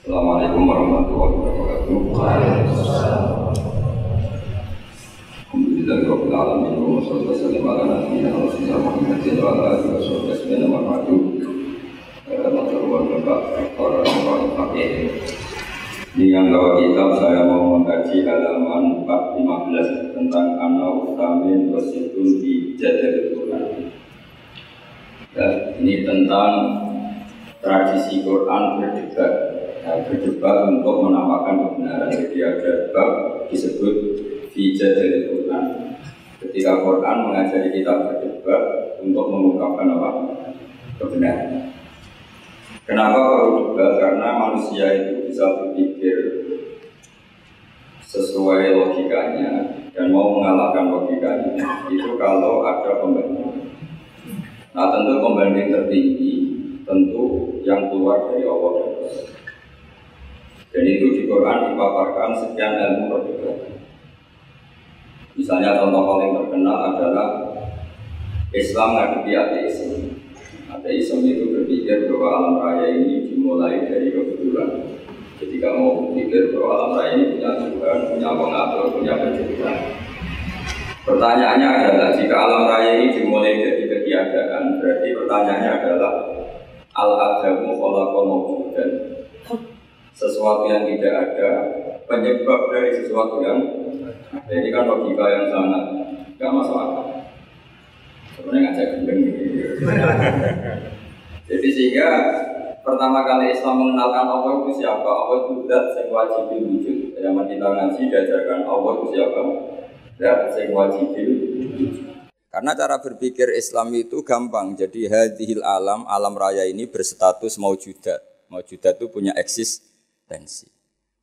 Assalamualaikum warahmatullahi wabarakatuh. Alhamdulillah rabbil alamin wa sallallahu wasallam ala nabiyyina Rasulullah Muhammadin wa ala alihi wa sahbihi ajma'in wa ba'du. Matur Bapak yang bawa kitab saya mau mengkaji halaman 415 tentang ana utamin wasitun di jadal Quran. Ya, ini tentang tradisi Quran berdebat ya, berdebat untuk menampakkan kebenaran. Jadi ada bab disebut fijat dari Quran. Ketika Quran mengajari kita berdebat untuk mengungkapkan apa? Kebenaran. Kenapa perlu debat? Karena manusia itu bisa berpikir sesuai logikanya dan mau mengalahkan logikanya. Itu kalau ada pembanding. Nah tentu pembanding tertinggi tentu yang keluar dari Allah dan. Dan itu di Quran dipaparkan sekian ilmu perdebatan. Misalnya contoh paling terkenal adalah Islam ngadepi ateisme. Ateisme itu berpikir bahwa alam raya ini dimulai dari kebetulan. Ketika mau berpikir bahwa alam raya ini punya Tuhan, punya pengatur, punya pencipta. Pertanyaannya adalah jika alam raya ini dimulai dari ketiadaan, berarti pertanyaannya adalah al-adamu khalaqal mawjudan sesuatu yang tidak ada penyebab dari sesuatu yang ada. Ini kan logika yang sangat gak masuk akal. Sebenarnya ngajak gendeng gitu jadi sehingga pertama kali Islam mengenalkan Allah itu siapa? Allah itu zat yang wajib wujud zaman kita ngaji diajarkan Allah itu siapa? Zat yang wajib wujud karena cara berpikir Islam itu gampang. Jadi hadhil alam, alam raya ini berstatus maujudat. Maujudat itu punya eksistensi.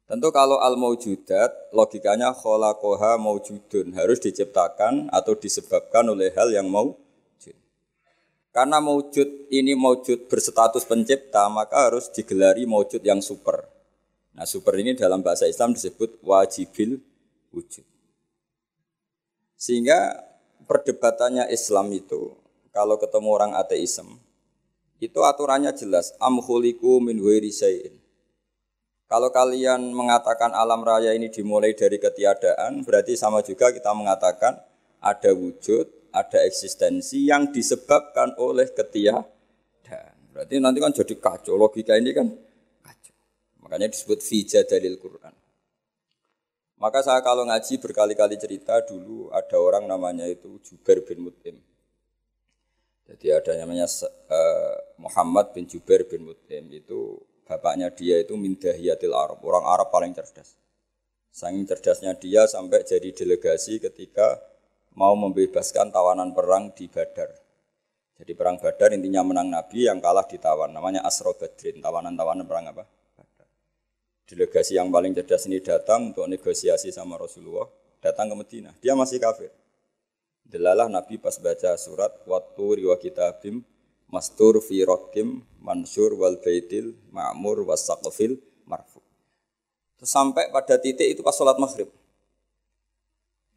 Tentu kalau al maujudat logikanya kholaqoha maujudun harus diciptakan atau disebabkan oleh hal yang maujud. Karena maujud ini maujud berstatus pencipta, maka harus digelari maujud yang super. Nah, super ini dalam bahasa Islam disebut wajibil wujud. Sehingga perdebatannya Islam itu kalau ketemu orang ateisme itu aturannya jelas amhuliku min syai'in. Kalau kalian mengatakan alam raya ini dimulai dari ketiadaan, berarti sama juga kita mengatakan ada wujud, ada eksistensi yang disebabkan oleh ketiadaan. Berarti nanti kan jadi kacau, logika ini kan kacau. Makanya disebut fija dalil Quran. Maka saya kalau ngaji berkali-kali cerita dulu ada orang namanya itu Jubair bin Mut'im. Jadi ada namanya uh, Muhammad bin Jubair bin Mut'im itu bapaknya dia itu Mindahiyatil Arab, orang Arab paling cerdas. Saking cerdasnya dia sampai jadi delegasi ketika mau membebaskan tawanan perang di Badar. Jadi perang Badar intinya menang Nabi yang kalah ditawan, namanya Asro Badrin, tawanan-tawanan perang apa? delegasi yang paling cerdas ini datang untuk negosiasi sama Rasulullah, datang ke Medina. Dia masih kafir. Delalah Nabi pas baca surat waktu riwa kitabim mastur fi rokim mansur wal baitil ma'mur wasaqfil marfu. Terus sampai pada titik itu pas sholat maghrib.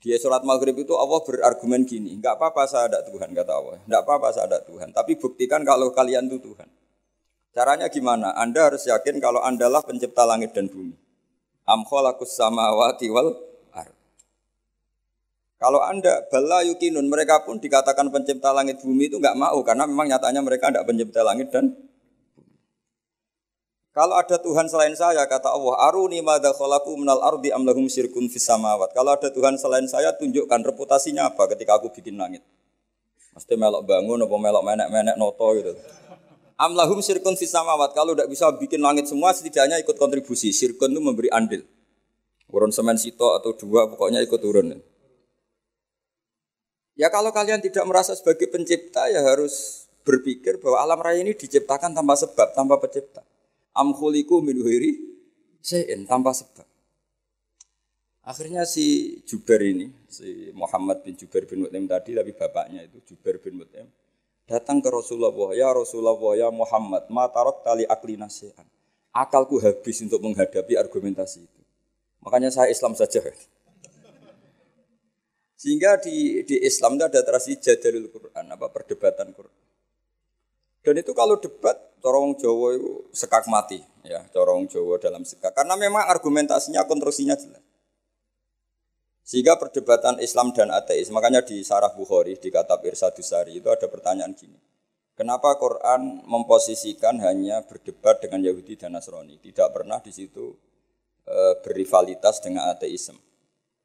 Dia sholat maghrib itu Allah berargumen gini, nggak apa-apa saya ada Tuhan kata Allah, nggak apa-apa saya ada Tuhan, tapi buktikan kalau kalian itu Tuhan. Caranya gimana? Anda harus yakin kalau Anda lah pencipta langit dan bumi. Am khalaqus samawati wal. Kalau Anda bala yukinun, mereka pun dikatakan pencipta langit bumi itu nggak mau karena memang nyatanya mereka tidak pencipta langit dan. Kalau ada Tuhan selain saya, kata Allah, aruni madza khalaqu minal ardi am lahum syirkun fis samawat. Kalau ada Tuhan selain saya, tunjukkan reputasinya apa ketika aku bikin langit. Mesti melok bangun apa melok menek-menek noto gitu. Amlahum sirkun fisamawat. Kalau tidak bisa bikin langit semua, setidaknya ikut kontribusi. Sirkun itu memberi andil. Urun semen sito atau dua, pokoknya ikut turun. Ya kalau kalian tidak merasa sebagai pencipta, ya harus berpikir bahwa alam raya ini diciptakan tanpa sebab, tanpa pencipta. Amkhuliku minuhiri sein tanpa sebab. Akhirnya si Jubair ini, si Muhammad bin Jubair bin Mut'im tadi, tapi bapaknya itu Jubair bin Mut'im datang ke Rasulullah, ya Rasulullah, ya Muhammad, matarok tali akli nasihan. Akalku habis untuk menghadapi argumentasi itu. Makanya saya Islam saja. Sehingga di, di Islam itu ada tradisi jadalul Quran, apa perdebatan Quran. Dan itu kalau debat corong Jawa itu sekak mati ya, corong Jawa dalam sekak. Karena memang argumentasinya konstruksinya jelas. Sehingga perdebatan Islam dan ateis, makanya di Sarah Bukhari, di kata Irsadusari itu ada pertanyaan gini. Kenapa Quran memposisikan hanya berdebat dengan Yahudi dan Nasrani, tidak pernah di situ e, berrivalitas dengan ateisme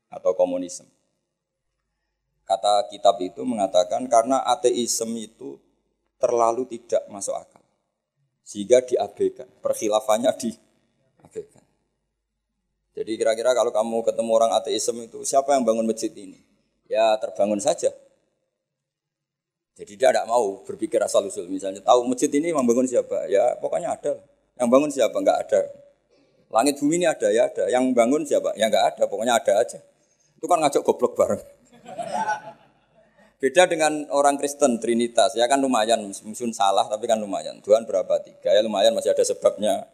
atau komunisme? Kata kitab itu mengatakan karena ateisme itu terlalu tidak masuk akal. Sehingga diabaikan, perkhilafannya diabaikan. Jadi kira-kira kalau kamu ketemu orang ateisme itu siapa yang bangun masjid ini? Ya terbangun saja. Jadi dia tidak mau berpikir asal usul misalnya tahu masjid ini membangun siapa? Ya pokoknya ada. Yang bangun siapa? Enggak ada. Langit bumi ini ada ya ada. Yang bangun siapa? Ya enggak ada. Pokoknya ada aja. Itu kan ngajak goblok bareng. Beda dengan orang Kristen Trinitas ya kan lumayan mungkin salah tapi kan lumayan. Tuhan berapa tiga ya lumayan masih ada sebabnya.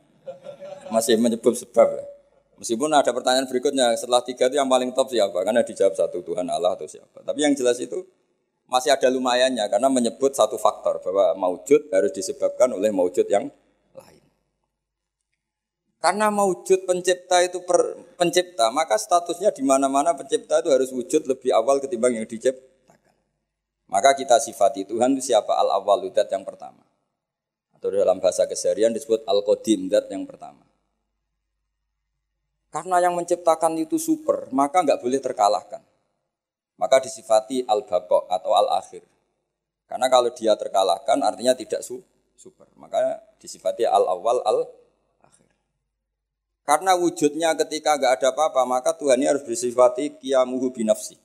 Masih menyebut sebab ya. Meskipun ada pertanyaan berikutnya, setelah tiga itu yang paling top siapa? Karena dijawab satu Tuhan Allah atau siapa. Tapi yang jelas itu masih ada lumayannya karena menyebut satu faktor bahwa maujud harus disebabkan oleh maujud yang. Karena maujud pencipta itu per, pencipta, maka statusnya di mana-mana pencipta itu harus wujud lebih awal ketimbang yang diciptakan. Maka kita sifati Tuhan itu siapa al awaludat yang pertama. Atau dalam bahasa keseharian disebut al-qadim dat yang pertama. Karena yang menciptakan itu super, maka nggak boleh terkalahkan. Maka disifati al-baqo atau al-akhir. Karena kalau dia terkalahkan artinya tidak su super. Maka disifati al-awwal al-akhir. Karena wujudnya ketika nggak ada apa-apa, maka Tuhan ini harus bersifati kiamuhu binafsi.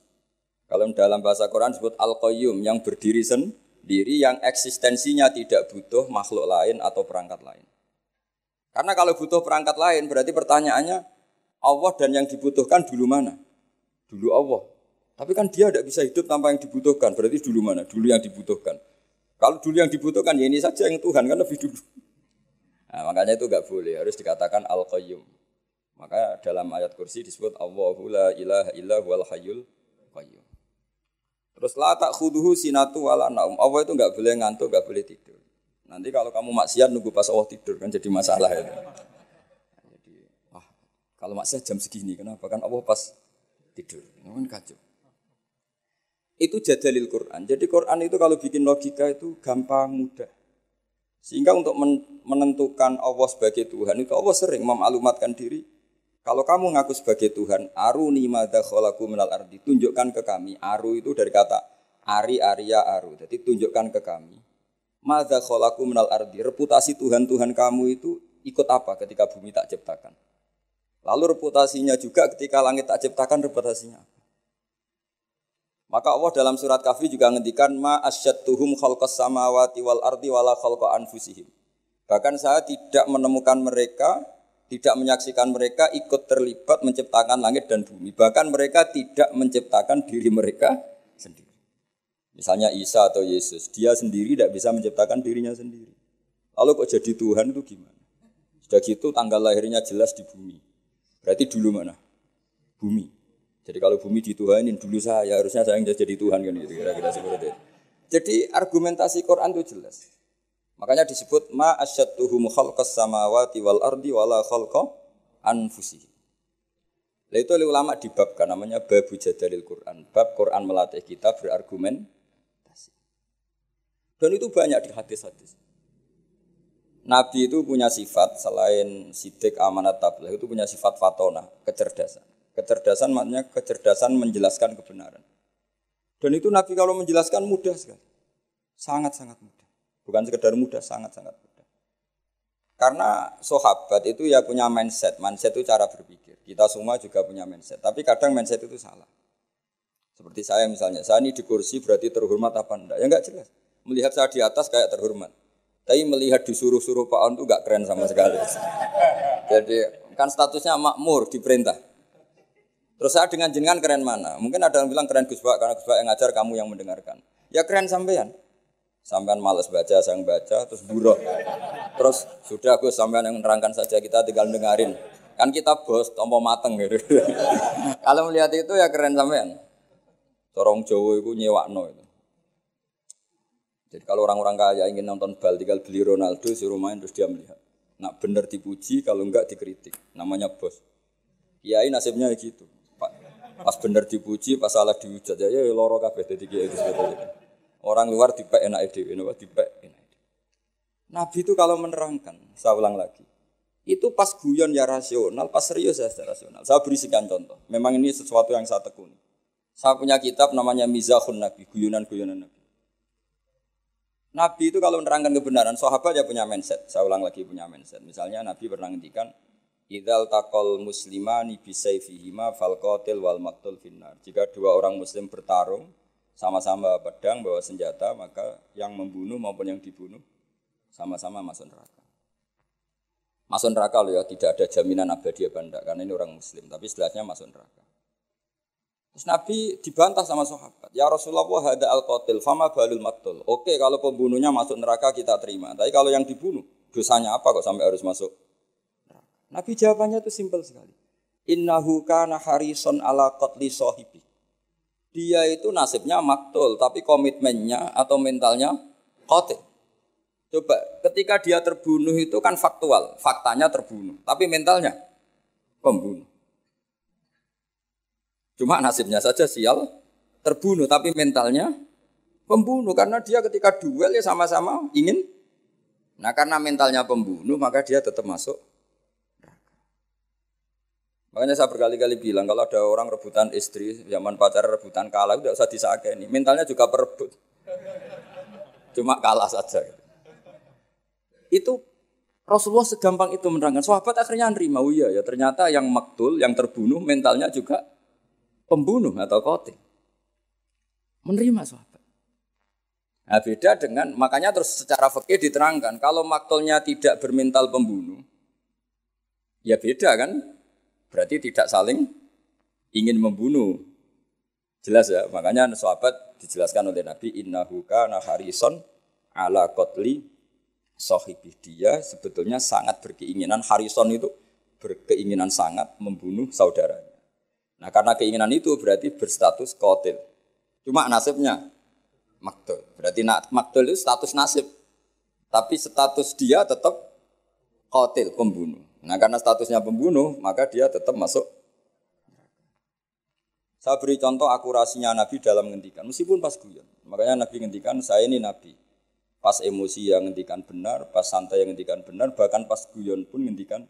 Kalau dalam bahasa Quran disebut al-qayyum yang berdiri sendiri yang eksistensinya tidak butuh makhluk lain atau perangkat lain. Karena kalau butuh perangkat lain berarti pertanyaannya Allah dan yang dibutuhkan dulu mana? Dulu Allah. Tapi kan dia tidak bisa hidup tanpa yang dibutuhkan. Berarti dulu mana? Dulu yang dibutuhkan. Kalau dulu yang dibutuhkan ya ini saja yang Tuhan kan lebih dulu. Nah, makanya itu nggak boleh harus dikatakan al qayyum. Maka dalam ayat kursi disebut Allahu la ilaha illa wal hayyul qayyum. Terus la tak khuduhu sinatu wala naum. Allah itu nggak boleh ngantuk, nggak boleh tidur. Nanti kalau kamu maksiat nunggu pas Allah tidur kan jadi masalah itu. Kalau maksiat jam segini, kenapa? Kan Allah pas tidur. Kan kacau. Itu jadalil Quran. Jadi Quran itu kalau bikin logika itu gampang, mudah. Sehingga untuk menentukan Allah sebagai Tuhan itu Allah sering memalumatkan diri. Kalau kamu ngaku sebagai Tuhan, aruni madha kholaku minal ardi. Tunjukkan ke kami. Aru itu dari kata ari, aria, aru. Jadi tunjukkan ke kami. Madha kholaku minal ardi. Reputasi Tuhan-Tuhan kamu itu ikut apa ketika bumi tak ciptakan. Lalu reputasinya juga ketika langit tak ciptakan reputasinya. Maka Allah dalam surat Kahfi juga ngendikan ma asyadtuhum khalqas samawati wal ardi wala khalqa anfusihim. Bahkan saya tidak menemukan mereka, tidak menyaksikan mereka ikut terlibat menciptakan langit dan bumi. Bahkan mereka tidak menciptakan diri mereka sendiri. Misalnya Isa atau Yesus, dia sendiri tidak bisa menciptakan dirinya sendiri. Lalu kok jadi Tuhan itu gimana? Sudah gitu tanggal lahirnya jelas di bumi. Berarti dulu mana? Bumi. Jadi kalau bumi dituhanin dulu saya, harusnya saya yang jadi Tuhan kan itu kira-kira seperti itu. Jadi argumentasi Quran itu jelas. Makanya disebut ma asyadtuhum khalqas samawati wal ardi wala khalqa anfusihim. Lah itu oleh ulama dibabkan namanya babu jadalil Quran. Bab Quran melatih kita berargumentasi. Dan itu banyak di hadis-hadis. Nabi itu punya sifat selain sidik amanat tabligh itu punya sifat fatona, kecerdasan. Kecerdasan maknanya kecerdasan menjelaskan kebenaran. Dan itu Nabi kalau menjelaskan mudah sekali. Sangat-sangat mudah. Bukan sekedar mudah, sangat-sangat mudah. Karena sahabat itu ya punya mindset. Mindset itu cara berpikir. Kita semua juga punya mindset. Tapi kadang mindset itu salah. Seperti saya misalnya, saya ini di kursi berarti terhormat apa enggak? Ya enggak jelas. Melihat saya di atas kayak terhormat. Tapi melihat disuruh-suruh Pak On itu gak keren sama sekali. Jadi kan statusnya makmur diperintah. Terus saya dengan jenengan keren mana? Mungkin ada yang bilang keren Gus Pak karena Gus Pak yang ngajar kamu yang mendengarkan. Ya keren sampean. Sampean males baca, saya baca, terus buruh. Terus sudah Gus sampean yang menerangkan saja kita tinggal dengerin. Kan kita bos, tompo mateng gitu. Kalau melihat itu ya keren sampean. Corong Jawa itu nyewakno itu. Jadi kalau orang-orang kaya ingin nonton bal tinggal beli Ronaldo suruh main terus dia melihat. Nak bener dipuji kalau enggak dikritik. Namanya bos. Kiai nasibnya gitu. Pas bener dipuji, pas salah dihujat ya, ya loro kabeh dadi itu sebetulnya. Orang luar dipek enak ide, napa dipek enak. Nabi itu kalau menerangkan, saya ulang lagi. Itu pas guyon ya rasional, pas serius ya rasional. Saya berikan contoh. Memang ini sesuatu yang saya tekuni. Saya punya kitab namanya Mizahun Nabi, guyonan-guyonan Nabi. Nabi itu kalau menerangkan kebenaran, sahabat ya punya mindset. Saya ulang lagi punya mindset. Misalnya Nabi pernah ngendikan, Idal takol muslimani bisayfihima fal qatil wal maktul finnar. Jika dua orang muslim bertarung, sama-sama pedang bawa senjata, maka yang membunuh maupun yang dibunuh sama-sama masuk neraka. Masuk neraka loh ya, tidak ada jaminan abadi apa enggak, karena ini orang muslim. Tapi setelahnya masuk neraka. Terus Nabi dibantah sama sahabat. Ya Rasulullah ada al-qatil, fama balul maktul. Oke kalau pembunuhnya masuk neraka kita terima. Tapi kalau yang dibunuh, dosanya apa kok sampai harus masuk Nabi jawabannya itu simpel sekali. Innahu kana harison ala qatli sahibi. Dia itu nasibnya maktul, tapi komitmennya atau mentalnya qatil. Coba, ketika dia terbunuh itu kan faktual, faktanya terbunuh, tapi mentalnya pembunuh. Cuma nasibnya saja sial terbunuh tapi mentalnya pembunuh karena dia ketika duel ya sama-sama ingin Nah karena mentalnya pembunuh maka dia tetap masuk Makanya saya berkali-kali bilang kalau ada orang rebutan istri, zaman pacar rebutan kalah, tidak usah disakeni. Mentalnya juga perebut. Cuma kalah saja. Itu Rasulullah segampang itu menerangkan. Sahabat akhirnya nerima, oh iya ya ternyata yang maktul, yang terbunuh mentalnya juga pembunuh atau kote. Menerima sahabat. Nah beda dengan, makanya terus secara fakir diterangkan, kalau maktulnya tidak bermental pembunuh, ya beda kan, berarti tidak saling ingin membunuh. Jelas ya, makanya sahabat dijelaskan oleh Nabi, innahu kana harison ala kotli sohibih dia sebetulnya sangat berkeinginan, harison itu berkeinginan sangat membunuh saudaranya. Nah karena keinginan itu berarti berstatus kotil. Cuma nasibnya maktul. Berarti maktul itu status nasib. Tapi status dia tetap kotil, pembunuh. Nah karena statusnya pembunuh, maka dia tetap masuk. Saya beri contoh akurasinya Nabi dalam ngendikan, meskipun pas guyon. Makanya Nabi ngendikan, saya ini Nabi. Pas emosi yang ngendikan benar, pas santai yang ngendikan benar, bahkan pas guyon pun ngendikan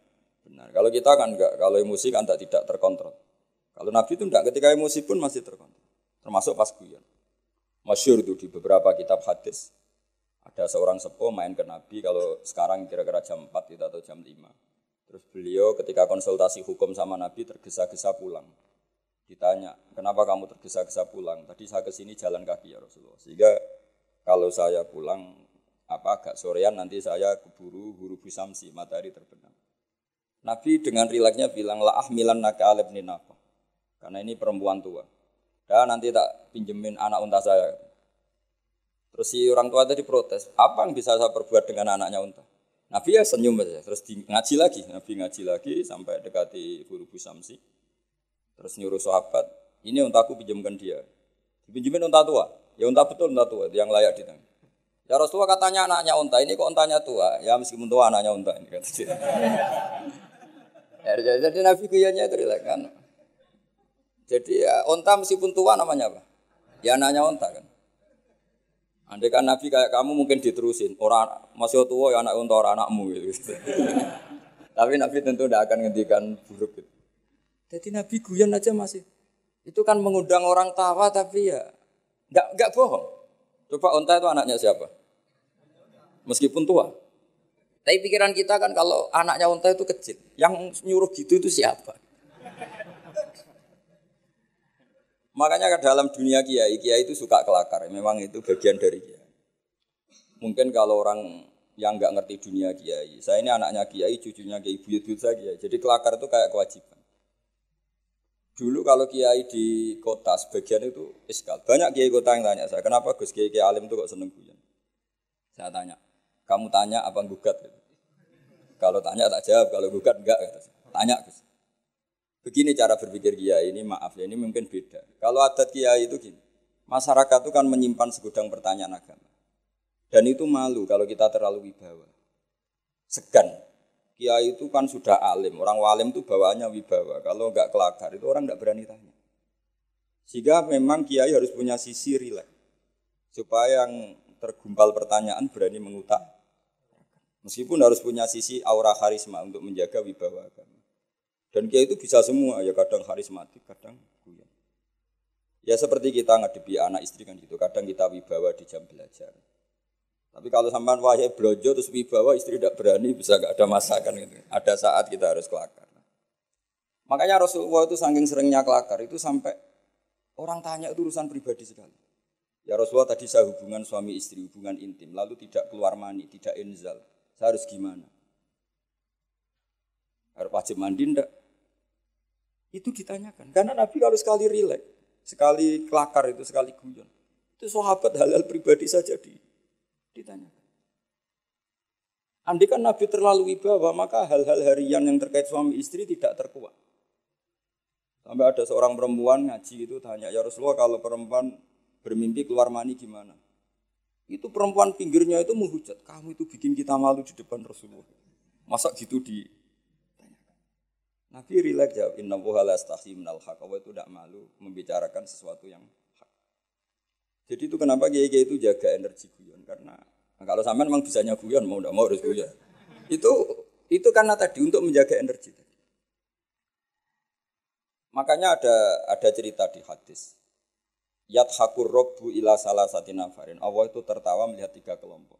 benar. Kalau kita kan enggak, kalau emosi kan tidak terkontrol. Kalau Nabi itu tidak, ketika emosi pun masih terkontrol. Termasuk pas guyon. Masyur itu di beberapa kitab hadis. Ada seorang sepuh main ke Nabi, kalau sekarang kira-kira jam 4 gitu, atau jam 5. Terus beliau ketika konsultasi hukum sama Nabi tergesa-gesa pulang. Ditanya, kenapa kamu tergesa-gesa pulang? Tadi saya ke sini jalan kaki ya Rasulullah. Sehingga kalau saya pulang apa agak sorean nanti saya keburu huru bisamsi matahari terbenam. Nabi dengan rilaksnya bilang la ahmilan naka alib napa. Karena ini perempuan tua. Dan nanti tak pinjemin anak unta saya. Terus si orang tua tadi protes, apa yang bisa saya perbuat dengan anaknya unta? Nabi ya senyum saja, terus di, ngaji lagi, Nabi ngaji lagi sampai dekati Guru Samsi. Terus nyuruh sahabat, ini untaku pinjamkan dia. Dipinjemin unta tua, ya unta betul unta tua, yang layak di tangan. Ya Rasulullah katanya anaknya unta, ini kok untanya tua? Ya meskipun tua anaknya unta ini kata dia. ya, jadi Nabi kuyanya itu kan. Jadi ya onta meskipun tua namanya apa? Ya anaknya onta kan. Andai kan Nabi kayak kamu mungkin diterusin. Orang masih tua ya anak onta orang anakmu gitu. Tapi Nabi tentu tidak akan ngendikan buruk gitu. Jadi Nabi guyon aja masih. Itu kan mengundang orang tawa tapi ya nggak nggak bohong. Coba onta itu anaknya siapa? Meskipun tua. Tapi pikiran kita kan kalau anaknya onta itu kecil. Yang nyuruh gitu itu siapa? Makanya ke dalam dunia kiai, kiai itu suka kelakar. Memang itu bagian dari kiai. Mungkin kalau orang yang nggak ngerti dunia kiai, saya ini anaknya kiai, cucunya kiai, buyut-buyut saya kiai. Jadi kelakar itu kayak kewajiban. Dulu kalau kiai di kota sebagian itu iskal. Banyak kiai kota yang tanya saya, kenapa Gus Kiai Kiai Alim itu kok seneng guyon? Saya tanya, kamu tanya apa gugat? Kalau tanya tak jawab, kalau gugat enggak. Tanya Gus. Begini cara berpikir kiai ini maaf ya ini mungkin beda. Kalau adat kiai itu gini, masyarakat itu kan menyimpan segudang pertanyaan agama. Dan itu malu kalau kita terlalu wibawa. Segan. Kiai itu kan sudah alim. Orang walim itu bawaannya wibawa. Kalau nggak kelakar itu orang nggak berani tanya. Sehingga memang kiai harus punya sisi rileks. Supaya yang tergumpal pertanyaan berani mengutak. Meskipun harus punya sisi aura karisma untuk menjaga wibawa agama. Dan kiai itu bisa semua, ya kadang karismatik, kadang guyon. Ya seperti kita ngadepi anak istri kan gitu, kadang kita wibawa di jam belajar. Tapi kalau sampean wahai blojo terus wibawa istri tidak berani bisa gak ada masakan gitu. Ada saat kita harus kelakar. Makanya Rasulullah itu saking seringnya kelakar itu sampai orang tanya itu urusan pribadi sekali. Ya Rasulullah tadi saya hubungan suami istri, hubungan intim, lalu tidak keluar mani, tidak inzal. Saya harus gimana? Harus wajib mandi enggak? Itu ditanyakan. Karena Nabi kalau sekali rileks, sekali kelakar itu, sekali guyon. Itu sahabat halal pribadi saja di Ditanyakan. Andai kan Nabi terlalu wibawa, maka hal-hal harian yang terkait suami istri tidak terkuat. Sampai ada seorang perempuan ngaji itu tanya, ya Rasulullah kalau perempuan bermimpi keluar mani gimana? Itu perempuan pinggirnya itu menghujat, kamu itu bikin kita malu di depan Rasulullah. Masa gitu di Nabi rileks jawab, inna la minal haq. Allah itu tidak malu membicarakan sesuatu yang jadi itu kenapa kiai itu jaga energi guyon karena nah kalau sampean memang bisanya guyon mau tidak mau harus guyon. Itu itu karena tadi untuk menjaga energi. Makanya ada ada cerita di hadis. Yat hakur robbu ila salah nafarin. Allah itu tertawa melihat tiga kelompok.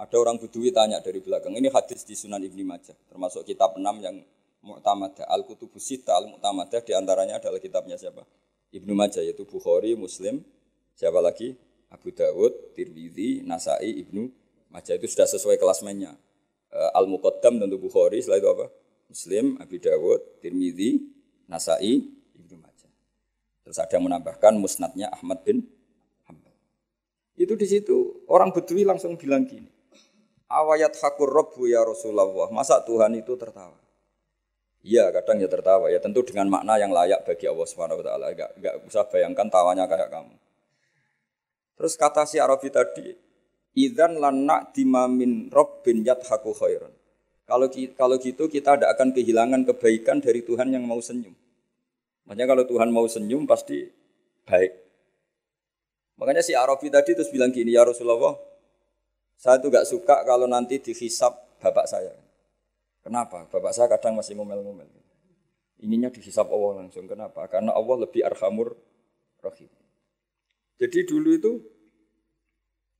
Ada orang Budui tanya dari belakang. Ini hadis di Sunan Ibni Majah, termasuk kitab enam yang Mu'tamadah. Al-Kutubus Sita Al-Mu'tamadah di antaranya adalah kitabnya siapa? Ibnu Majah yaitu Bukhari, Muslim, Siapa lagi? Abu Dawud, Tirmidzi, Nasai, Ibnu Majah itu sudah sesuai kelas mainnya. Eh, Al-Muqaddam tentu Bukhari, setelah itu apa? Muslim, Abu Dawud, Tirmidzi, Nasai, Ibnu Majah. Terus ada yang menambahkan musnadnya Ahmad bin Hanbal. Itu di situ orang Bedui langsung bilang gini. Awayat hakur robbu ya Rasulullah. Masa Tuhan itu tertawa? Iya, kadang ya tertawa ya tentu dengan makna yang layak bagi Allah Subhanahu wa taala. Enggak enggak usah bayangkan tawanya kayak kamu. Terus kata si Arabi tadi, idan lana dimamin robbin yadhaku khairan. Kalau kalau gitu kita tidak akan kehilangan kebaikan dari Tuhan yang mau senyum. Makanya kalau Tuhan mau senyum pasti baik. Makanya si Arabi tadi terus bilang gini, ya Rasulullah, saya tuh gak suka kalau nanti dihisap bapak saya. Kenapa? Bapak saya kadang masih ngomel-ngomel. Ininya dihisap Allah langsung. Kenapa? Karena Allah lebih arhamur rahim. Jadi dulu itu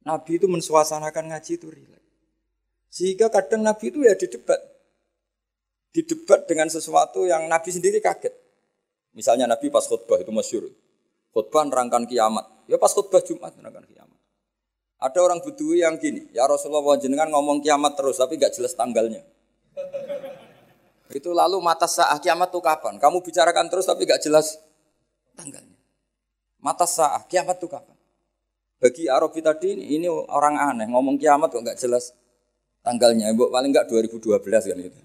Nabi itu mensuasanakan ngaji itu rileks. Sehingga kadang Nabi itu ya didebat. Didebat dengan sesuatu yang Nabi sendiri kaget. Misalnya Nabi pas khutbah itu masyur. Khutbah nerangkan kiamat. Ya pas khutbah Jumat nerangkan kiamat. Ada orang Bedui yang gini, ya Rasulullah jenengan ngomong kiamat terus tapi gak jelas tanggalnya. Itu lalu mata saat kiamat itu kapan? Kamu bicarakan terus tapi gak jelas tanggalnya. Mata sah, kiamat itu kapan? Bagi Arabi tadi ini, ini orang aneh, ngomong kiamat kok nggak jelas tanggalnya. Bu, paling nggak 2012 kan itu.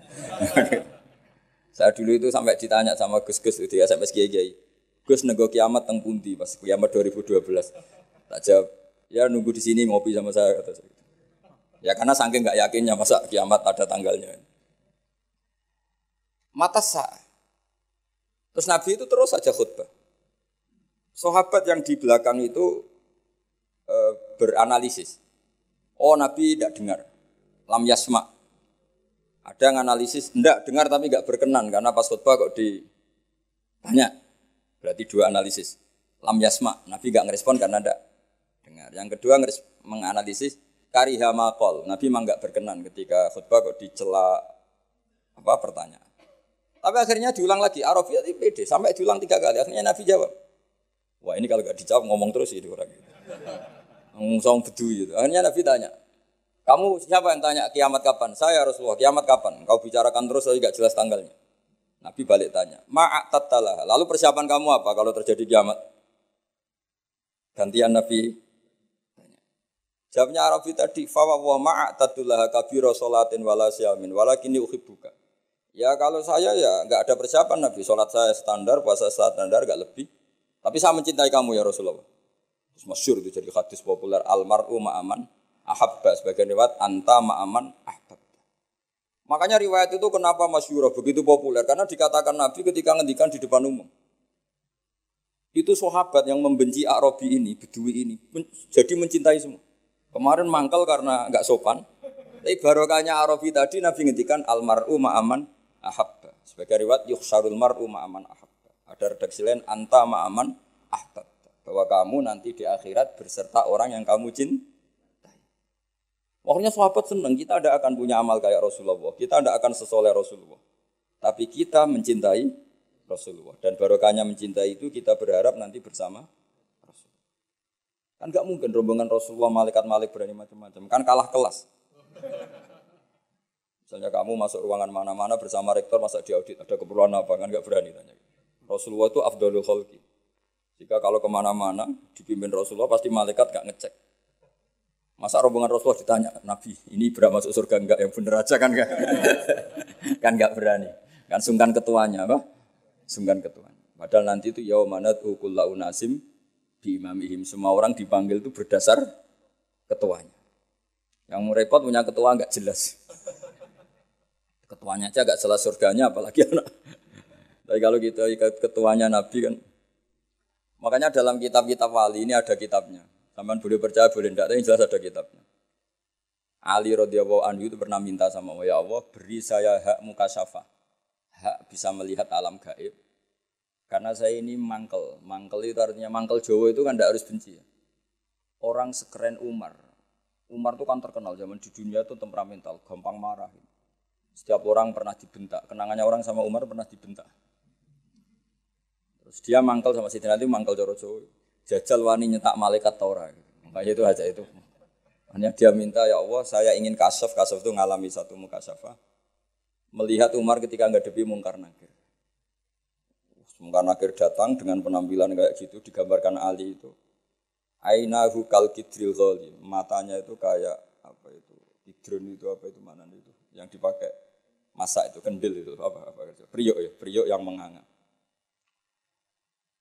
Saya dulu itu sampai ditanya sama Gus-Gus itu ya sampai Kiai Kiai. Gus nego kiamat teng pundi pas kiamat 2012. Tak jawab, ya nunggu di sini ngopi sama saya kata saya. Ya karena saking nggak yakinnya masa kiamat ada tanggalnya. Mata sah. Terus Nabi itu terus saja khutbah. Sahabat yang di belakang itu e, beranalisis. Oh Nabi tidak dengar. Lam yasma. Ada yang analisis, tidak dengar tapi nggak berkenan karena pas khutbah kok di banyak. Berarti dua analisis. Lam yasma, Nabi nggak ngerespon karena tidak dengar. Yang kedua menganalisis kariha makol. Nabi memang nggak berkenan ketika khutbah kok dicela apa pertanyaan. Tapi akhirnya diulang lagi. Arafiyah itu pede sampai diulang tiga kali. Akhirnya Nabi jawab. Wah ini kalau gak dijawab ngomong terus ini orang gitu. Ngomong sama bedu gitu. Akhirnya Nabi tanya, kamu siapa yang tanya kiamat kapan? Saya Rasulullah, kiamat kapan? Kau bicarakan terus tapi gak jelas tanggalnya. Nabi balik tanya, ma'at tattalah. Lalu persiapan kamu apa kalau terjadi kiamat? Gantian Nabi. Jawabnya Arabi tadi, fawa wa ma'at tattalah kabiro solatin wala siamin walakini uhibbuka. Ya kalau saya ya nggak ada persiapan Nabi, sholat saya standar, puasa standar, gak lebih. Tapi saya mencintai kamu ya Rasulullah. Terus masyur itu jadi hadis populer almaru ma'aman ahabba sebagian riwayat anta ma'aman ahbab. Makanya riwayat itu kenapa masyurah begitu populer karena dikatakan Nabi ketika ngendikan di depan umum. Itu sahabat yang membenci Arabi ini, Bedui ini, jadi mencintai semua. Kemarin mangkel karena nggak sopan. Tapi barokahnya Arabi tadi Nabi ngendikan almaru ma'aman ahabba. Sebagai riwayat yukhsarul mar'u ma'aman ahabba. Ada redaksi lain anta ma'aman ahbab. Bahwa kamu nanti di akhirat berserta orang yang kamu cintai. Pokoknya sahabat senang, kita tidak akan punya amal kayak Rasulullah. Kita tidak akan sesoleh Rasulullah. Tapi kita mencintai Rasulullah. Dan barokahnya mencintai itu kita berharap nanti bersama Rasulullah. Kan gak mungkin rombongan Rasulullah malaikat-malaikat berani macam-macam. Kan kalah kelas. Misalnya kamu masuk ruangan mana-mana bersama rektor masa diaudit ada keperluan apa kan gak berani tanya. Rasulullah itu afdalul khalqi. Jika kalau ke mana-mana dipimpin Rasulullah pasti malaikat gak ngecek. Masa rombongan Rasulullah ditanya, Nabi, ini berapa masuk surga enggak? Yang bener aja kan enggak? kan enggak berani. Kan sungkan ketuanya, apa? Sungkan ketuanya. Padahal nanti itu yaumanat ukullau nasim di imamihim. Semua orang dipanggil itu berdasar ketuanya. Yang repot punya ketua enggak jelas. Ketuanya aja enggak jelas surganya, apalagi anak. Tapi kalau kita ikat ketuanya Nabi kan. Makanya dalam kitab-kitab wali ini ada kitabnya Taman boleh percaya boleh tidak, tapi jelas ada kitabnya. Ali radhiyallahu anhu itu pernah minta sama Allah, ya Allah beri saya hak muka syafa, hak bisa melihat alam gaib. Karena saya ini mangkel, mangkel itu artinya mangkel Jawa itu kan tidak harus benci. Ya. Orang sekeren Umar, Umar itu kan terkenal zaman di dunia itu temperamental, gampang marah. Setiap orang pernah dibentak, kenangannya orang sama Umar pernah dibentak. Terus dia mangkel sama Sidin Ali, mangkel Joro Jawa jajal wani nyetak malaikat Torah. Makanya itu aja itu. Hanya dia minta ya Allah, saya ingin kasaf, kasaf itu ngalami satu muka syafa. Melihat Umar ketika nggak depi mungkar nakir. Mungkar nakir datang dengan penampilan kayak gitu, digambarkan Ali itu. Ainahu kal kidril. Matanya itu kayak apa itu? Hidron itu apa itu mana itu? Yang dipakai masak itu kendil itu apa apa priok ya, priok yang menganga.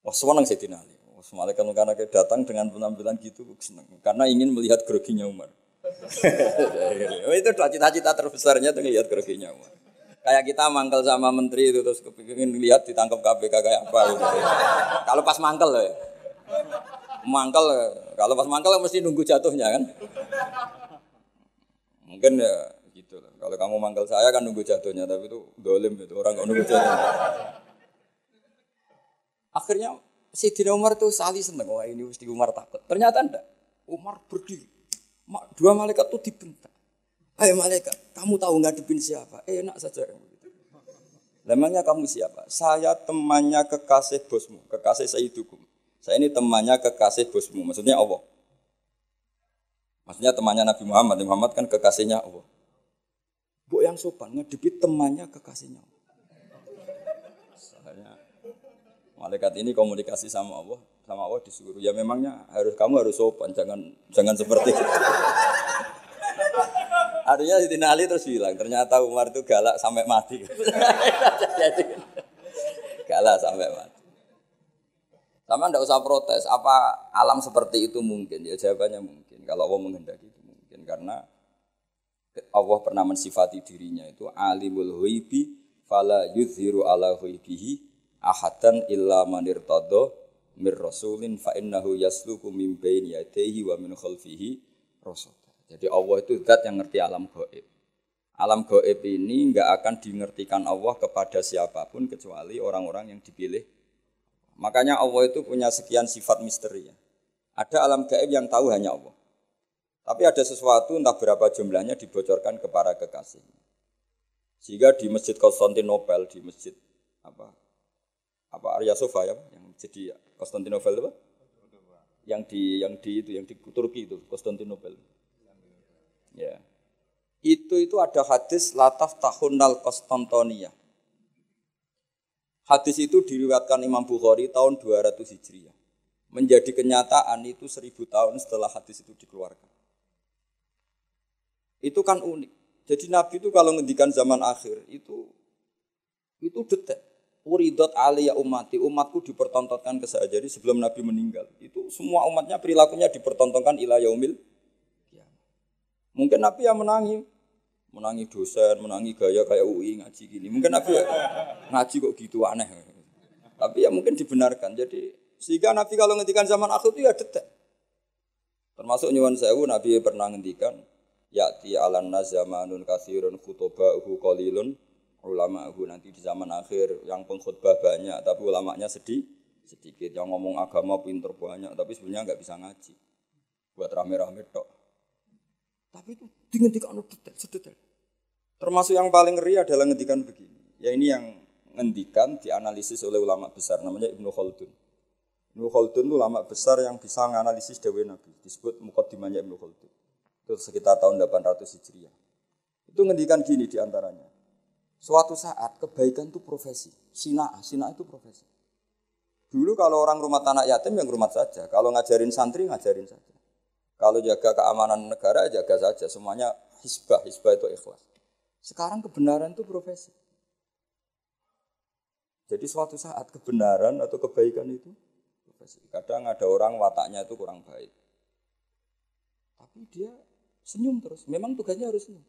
Wah, senang Sayyidina Ali. Malaikat karena datang dengan penampilan gitu senang karena ingin melihat groginya Umar. itu cita-cita terbesarnya tuh lihat groginya Umar. Kayak kita mangkel sama menteri itu terus kepingin lihat ditangkap KPK kayak apa gitu. Kalau pas mangkel ya. Mangkel kalau pas mangkel mesti nunggu jatuhnya kan. Mungkin ya gitu lah. Kalau kamu mangkel saya kan nunggu jatuhnya tapi itu dolim itu orang nggak nunggu jatuhnya. Akhirnya Sayyidina Umar tuh sali seneng, wah ini mesti Umar takut. Ternyata enggak. Umar berdiri. Dua malaikat tuh dibentak. Ayo malaikat, kamu tahu ngadepin siapa? Eh, enak saja. Lemangnya kamu siapa? Saya temannya kekasih bosmu, kekasih Sayyidukum. Saya ini temannya kekasih bosmu, maksudnya Allah. Maksudnya temannya Nabi Muhammad, Nabi Muhammad kan kekasihnya Allah. Bu yang sopan, ngadepi temannya kekasihnya Allah. Malaikat ini komunikasi sama Allah, sama Allah disuruh. Ya memangnya harus kamu harus sopan, jangan jangan seperti itu. Artinya Siti Ali terus bilang, ternyata Umar itu galak sampai mati. galak sampai mati. Sama ndak usah protes, apa alam seperti itu mungkin? Ya jawabannya mungkin. Kalau Allah menghendaki itu mungkin karena Allah pernah mensifati dirinya itu alimul huibi fala yuzhiru ala huibihi ahadan illa manir todo mir rasulin fa innahu yasluku min baini yadayhi wa min khalfihi rasul. Jadi Allah itu zat yang ngerti alam gaib. Alam gaib ini enggak akan dimengertikan Allah kepada siapa pun kecuali orang-orang yang dipilih. Makanya Allah itu punya sekian sifat misteri. Ada alam gaib yang tahu hanya Allah. Tapi ada sesuatu entah berapa jumlahnya dibocorkan kepada kekasih. Sehingga di Masjid Konstantinopel, di Masjid apa apa Arya Sofa ya yang jadi Konstantinopel apa? Yang di yang di itu yang di Turki itu Konstantinopel. Ya. Itu itu ada hadis lataf tahunal Konstantinia. Hadis itu diriwayatkan Imam Bukhari tahun 200 Hijriah. Menjadi kenyataan itu seribu tahun setelah hadis itu dikeluarkan. Itu kan unik. Jadi Nabi itu kalau ngendikan zaman akhir itu itu detek Uridot aliyah umati, umatku dipertontonkan ke saya. Jadi sebelum Nabi meninggal, itu semua umatnya perilakunya dipertontonkan ila yaumil. Mungkin Nabi yang menangi, menangi dosen, menangi gaya kayak UI ngaji gini. Mungkin Nabi ya, ngaji kok gitu aneh. Tapi ya mungkin dibenarkan. Jadi sehingga Nabi kalau ngendikan zaman akhir itu ya detek. Termasuk nyuwun sewu Nabi pernah ngendikan ya'ti alan nazamanun kasirun khutoba'uhu qalilun. Ulama'uhu nanti di zaman akhir yang pengkhutbah banyak tapi ulamanya sedih. Sedikit yang ngomong agama pinter banyak tapi sebenarnya nggak bisa ngaji. Buat rame-rame tok. Tapi itu dihentikan detail sedetail. Termasuk yang paling ngeri adalah ngendikan begini. Ya ini yang ngendikan dianalisis oleh ulama besar namanya Ibnu Khaldun. Ibnu Khaldun itu ulama besar yang bisa menganalisis Dewi Nabi. Disebut mukaddimahnya Ibnu Khaldun itu sekitar tahun 800 Hijriah itu ngendikan gini di antaranya suatu saat kebaikan itu profesi sina sina itu profesi Dulu kalau orang rumah tanah yatim yang rumah saja. Kalau ngajarin santri ngajarin saja. Kalau jaga keamanan negara jaga saja. Semuanya hisbah, hisbah itu ikhlas. Sekarang kebenaran itu profesi. Jadi suatu saat kebenaran atau kebaikan itu profesi. Kadang ada orang wataknya itu kurang baik. Tapi dia senyum terus. Memang tugasnya harus senyum.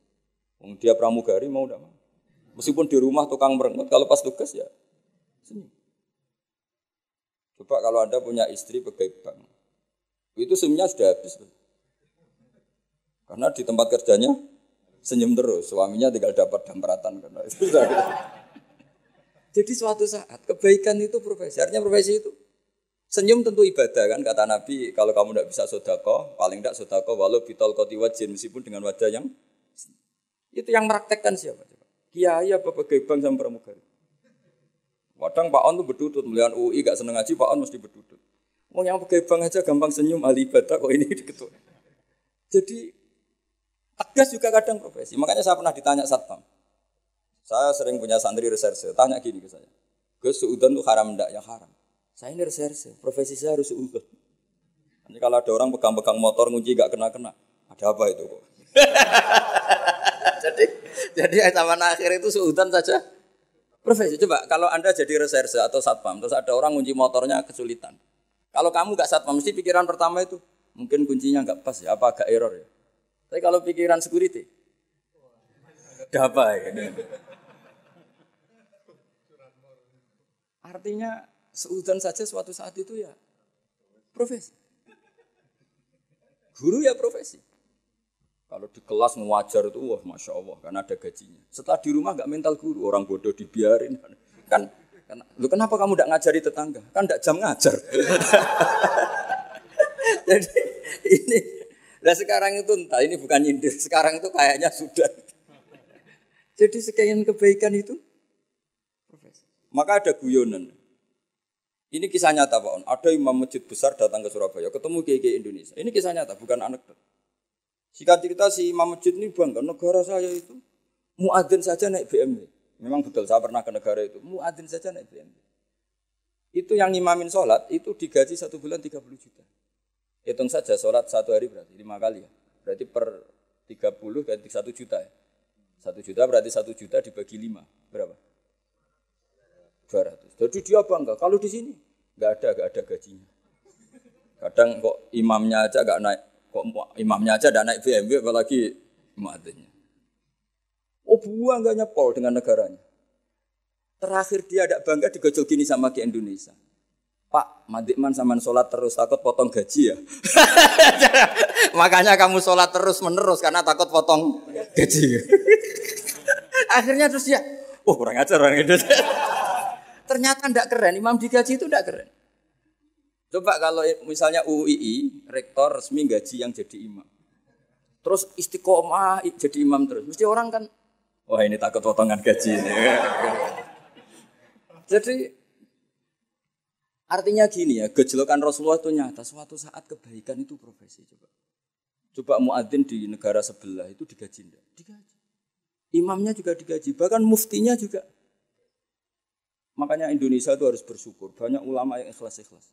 Dia pramugari mau tidak mau. Meskipun di rumah tukang merengut, kalau pas tugas ya senyum. Coba kalau Anda punya istri pegawai bank, itu semuanya sudah habis. Karena di tempat kerjanya senyum terus, suaminya tinggal dapat damperatan karena itu Jadi suatu saat kebaikan itu profesi, artinya profesi itu senyum tentu ibadah kan kata Nabi kalau kamu tidak bisa sodako paling tidak sodako walau bitol koti wajin meskipun dengan wajah yang itu yang meraktekkan siapa? Kiai apa pegawai bank sama pramugari? Kadang Pak On tuh berdudut, melihat UI gak seneng ngaji, Pak On mesti berdudut. Mau yang pakai bank aja gampang senyum, ahli ibadah kok ini ketua. Jadi tegas juga kadang profesi. Makanya saya pernah ditanya satpam. Saya sering punya santri reserse, tanya gini ke saya. Gus, suudon tuh haram enggak? Ya haram. Saya ini reserse, profesi saya harus suudon. Nanti kalau ada orang pegang-pegang motor ngunci gak kena-kena, ada apa itu kok? jadi jadi zaman akhir itu suudon saja Profesi, coba kalau Anda jadi reserse atau satpam, terus ada orang kunci motornya kesulitan. Kalau kamu nggak satpam, mesti pikiran pertama itu, mungkin kuncinya nggak pas ya, apa agak error ya. Tapi kalau pikiran security, ada apa ya? Artinya seudon saja suatu saat itu ya profesi. Guru ya profesi. Kalau di kelas ngajar itu, wah masya Allah, karena ada gajinya. Setelah di rumah nggak mental guru, orang bodoh dibiarin. Kan, kan lu kenapa kamu tidak ngajari tetangga? Kan tidak jam ngajar. Jadi ini, nah sekarang itu entah ini bukan nyindir, sekarang itu kayaknya sudah. Jadi sekian kebaikan itu, maka ada guyonan. Ini kisah nyata Pak On. Ada imam masjid besar datang ke Surabaya, ketemu kiai Indonesia. Ini kisah nyata, bukan anekdot. Jika cerita si Imam Masjid ini bangga, negara saya itu muadzin saja naik BMW. Memang betul, saya pernah ke negara itu. Muadzin saja naik BMW. Itu yang ngimamin sholat, itu digaji satu bulan 30 juta. Hitung saja sholat satu hari berarti, lima kali ya. Berarti per 30 ganti satu juta ya. Satu juta berarti satu juta dibagi lima. Berapa? 200. Jadi dia bangga. Kalau di sini nggak ada, nggak ada gajinya. Kadang kok imamnya aja nggak naik Kok imamnya aja tidak naik BMW apalagi muadzinnya. Oh buah nggak nyepol dengan negaranya. Terakhir dia tidak bangga digojol gini sama ke Indonesia. Pak, Madikman sama sholat terus takut potong gaji ya. Makanya kamu sholat terus menerus karena takut potong gaji. Akhirnya terus ya, oh kurang ajar orang Indonesia. Ternyata tidak keren, imam digaji itu tidak keren. Coba kalau misalnya UII, rektor resmi gaji yang jadi imam. Terus istiqomah jadi imam terus. Mesti orang kan, wah ini takut potongan gaji ini. jadi artinya gini ya, gejolokan Rasulullah itu nyata. Suatu saat kebaikan itu profesi. Coba coba muadzin di negara sebelah itu digaji enggak? Digaji. Imamnya juga digaji, bahkan muftinya juga. Makanya Indonesia itu harus bersyukur. Banyak ulama yang ikhlas-ikhlas.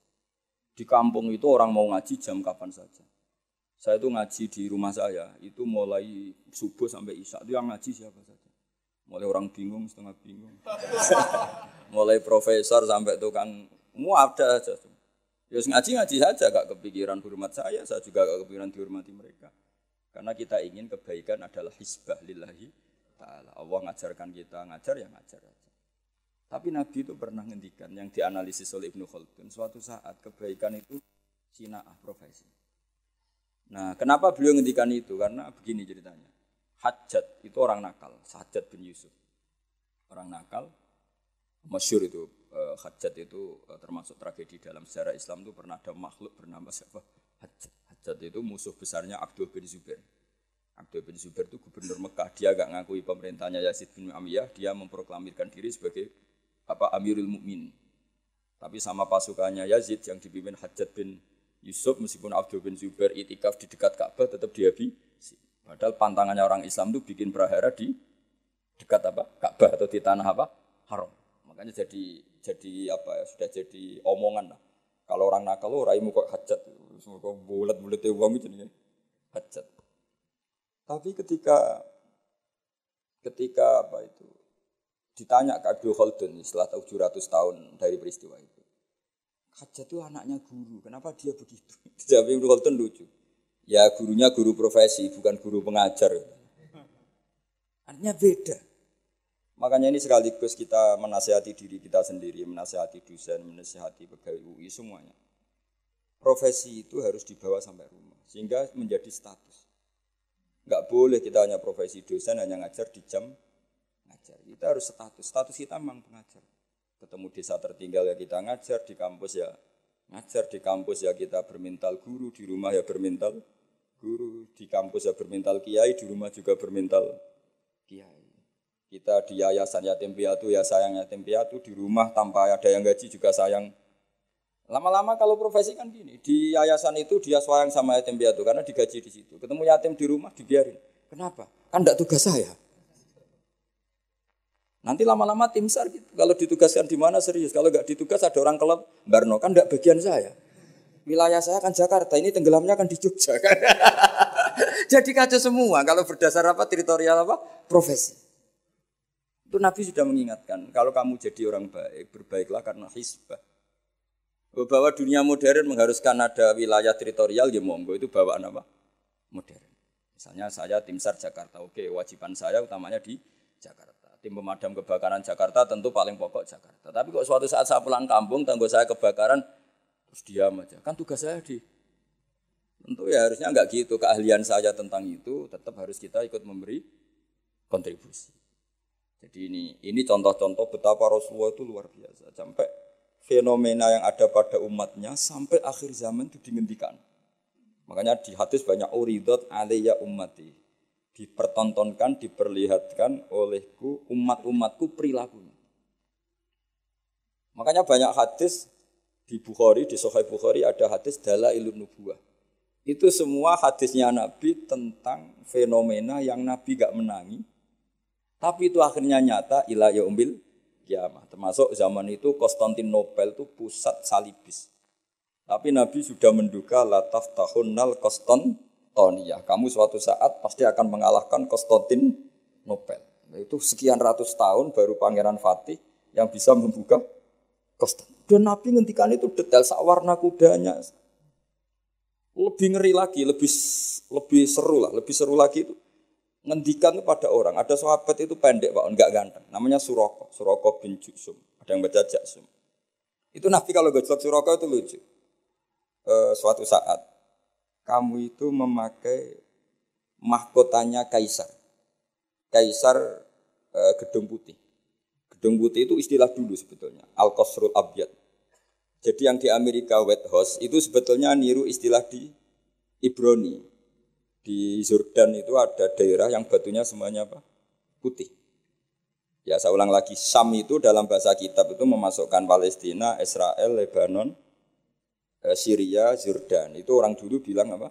Di kampung itu orang mau ngaji jam kapan saja. Saya itu ngaji di rumah saya, itu mulai subuh sampai isya. Itu yang ngaji siapa saja. Mulai orang bingung, setengah bingung. mulai profesor sampai tukang, mau ada aja. Ya ngaji-ngaji saja, gak kepikiran hormat saya, saya juga gak kepikiran dihormati mereka. Karena kita ingin kebaikan adalah hisbah lillahi ta'ala. Allah ngajarkan kita, ngajar ya ngajar aja. Tapi Nabi itu pernah ngendikan yang dianalisis oleh Ibnu Khaldun. Suatu saat kebaikan itu sinaah profesi. Nah, kenapa beliau ngendikan itu? Karena begini ceritanya. Hajat itu orang nakal, Hajat bin Yusuf. Orang nakal, masyur itu uh, Hajat itu uh, termasuk tragedi dalam sejarah Islam itu pernah ada makhluk bernama siapa? Hajat. Hajat itu musuh besarnya Abdul bin Zubair. Abdul bin Zubair itu gubernur Mekah. Dia gak ngakui pemerintahnya Yazid bin Amiyah. Dia memproklamirkan diri sebagai apa Amirul Mukmin. Tapi sama pasukannya Yazid yang dipimpin Hajat bin Yusuf meskipun Abdul bin Zubair itikaf di dekat Ka'bah tetap dihabisi. Padahal pantangannya orang Islam itu bikin prahara di dekat apa? Ka'bah atau di tanah apa? Haram. Makanya jadi jadi apa ya sudah jadi omongan lah. Kalau orang nakal lo raimu kok hajat, kok bulat-bulat uang itu nih hajat. Tapi ketika ketika apa itu Ditanya ke Abdul Khaldun setelah 700 tahun dari peristiwa itu. Hajat itu anaknya guru, kenapa dia begitu? Dijawab Abdul Khaldun lucu. Ya gurunya guru profesi, bukan guru pengajar. Artinya beda. Makanya ini sekaligus kita menasihati diri kita sendiri, menasihati dosen, menasihati pegawai UI semuanya. Profesi itu harus dibawa sampai rumah, sehingga menjadi status. Enggak boleh kita hanya profesi dosen, hanya ngajar di jam Kita harus status. Status kita memang pengajar. Ketemu desa tertinggal ya kita ngajar, di kampus ya ngajar, di kampus ya kita bermental guru, di rumah ya bermental guru, di kampus ya bermental kiai, di rumah juga bermental kiai. Kita di yayasan yatim piatu ya sayang yatim piatu, di rumah tanpa ada yang gaji juga sayang. Lama-lama kalau profesi kan gini, di yayasan itu dia sayang sama yatim piatu karena digaji di situ. Ketemu yatim di rumah dibiarin. Kenapa? Kan tidak tugas saya. Nanti lama-lama tim SAR gitu. Kalau ditugaskan di mana serius. Kalau nggak ditugas ada orang kelab, Barno kan nggak bagian saya. Wilayah saya kan Jakarta, ini tenggelamnya kan di Jogja. Kan? Jadi kacau semua kalau berdasar apa teritorial apa profesi. Itu Nabi sudah mengingatkan, kalau kamu jadi orang baik, berbaiklah karena hisbah. Bahwa dunia modern mengharuskan ada wilayah teritorial, ya monggo itu bawaan apa? Modern. Misalnya saya tim SAR Jakarta, oke wajiban saya utamanya di Jakarta tim pemadam kebakaran Jakarta tentu paling pokok Jakarta. Tapi kok suatu saat saya pulang kampung, tanggo saya kebakaran, terus diam aja. Kan tugas saya di Tentu ya harusnya enggak gitu. Keahlian saya tentang itu tetap harus kita ikut memberi kontribusi. Jadi ini ini contoh-contoh betapa Rasulullah itu luar biasa. Sampai fenomena yang ada pada umatnya sampai akhir zaman itu dihentikan. Makanya di hadis banyak uridot alaiya ummati dipertontonkan, diperlihatkan olehku umat-umatku perilakunya. Makanya banyak hadis di Bukhari, di Sahih Bukhari ada hadis dala ilmu nubuah. Itu semua hadisnya Nabi tentang fenomena yang Nabi gak menangi. Tapi itu akhirnya nyata ila yaumil kiamah. Termasuk zaman itu Konstantinopel itu pusat salibis. Tapi Nabi sudah menduga lataf tahunnal Konstantinopel Toniyah. Kamu suatu saat pasti akan mengalahkan Konstantin Nobel. Itu sekian ratus tahun baru Pangeran Fatih yang bisa membuka Konstantin. Dan Nabi ngendikan itu detail warna kudanya. Lebih ngeri lagi, lebih lebih seru lah, lebih seru lagi itu ngendikan kepada orang. Ada sahabat itu pendek pak, enggak ganteng. Namanya Suroko, Suroko bin Jusum. Ada yang baca Jaksum. Itu Nabi kalau gojlok Suroko itu lucu. E, suatu saat kamu itu memakai mahkotanya kaisar. Kaisar e, gedung putih. Gedung putih itu istilah dulu sebetulnya, Al-Qasrul Abyad. Jadi yang di Amerika White House itu sebetulnya niru istilah di Ibrani. Di Jordan itu ada daerah yang batunya semuanya apa? Putih. Ya saya ulang lagi, Sam itu dalam bahasa kitab itu memasukkan Palestina, Israel, Lebanon, Syria, Jordan. Itu orang dulu bilang apa?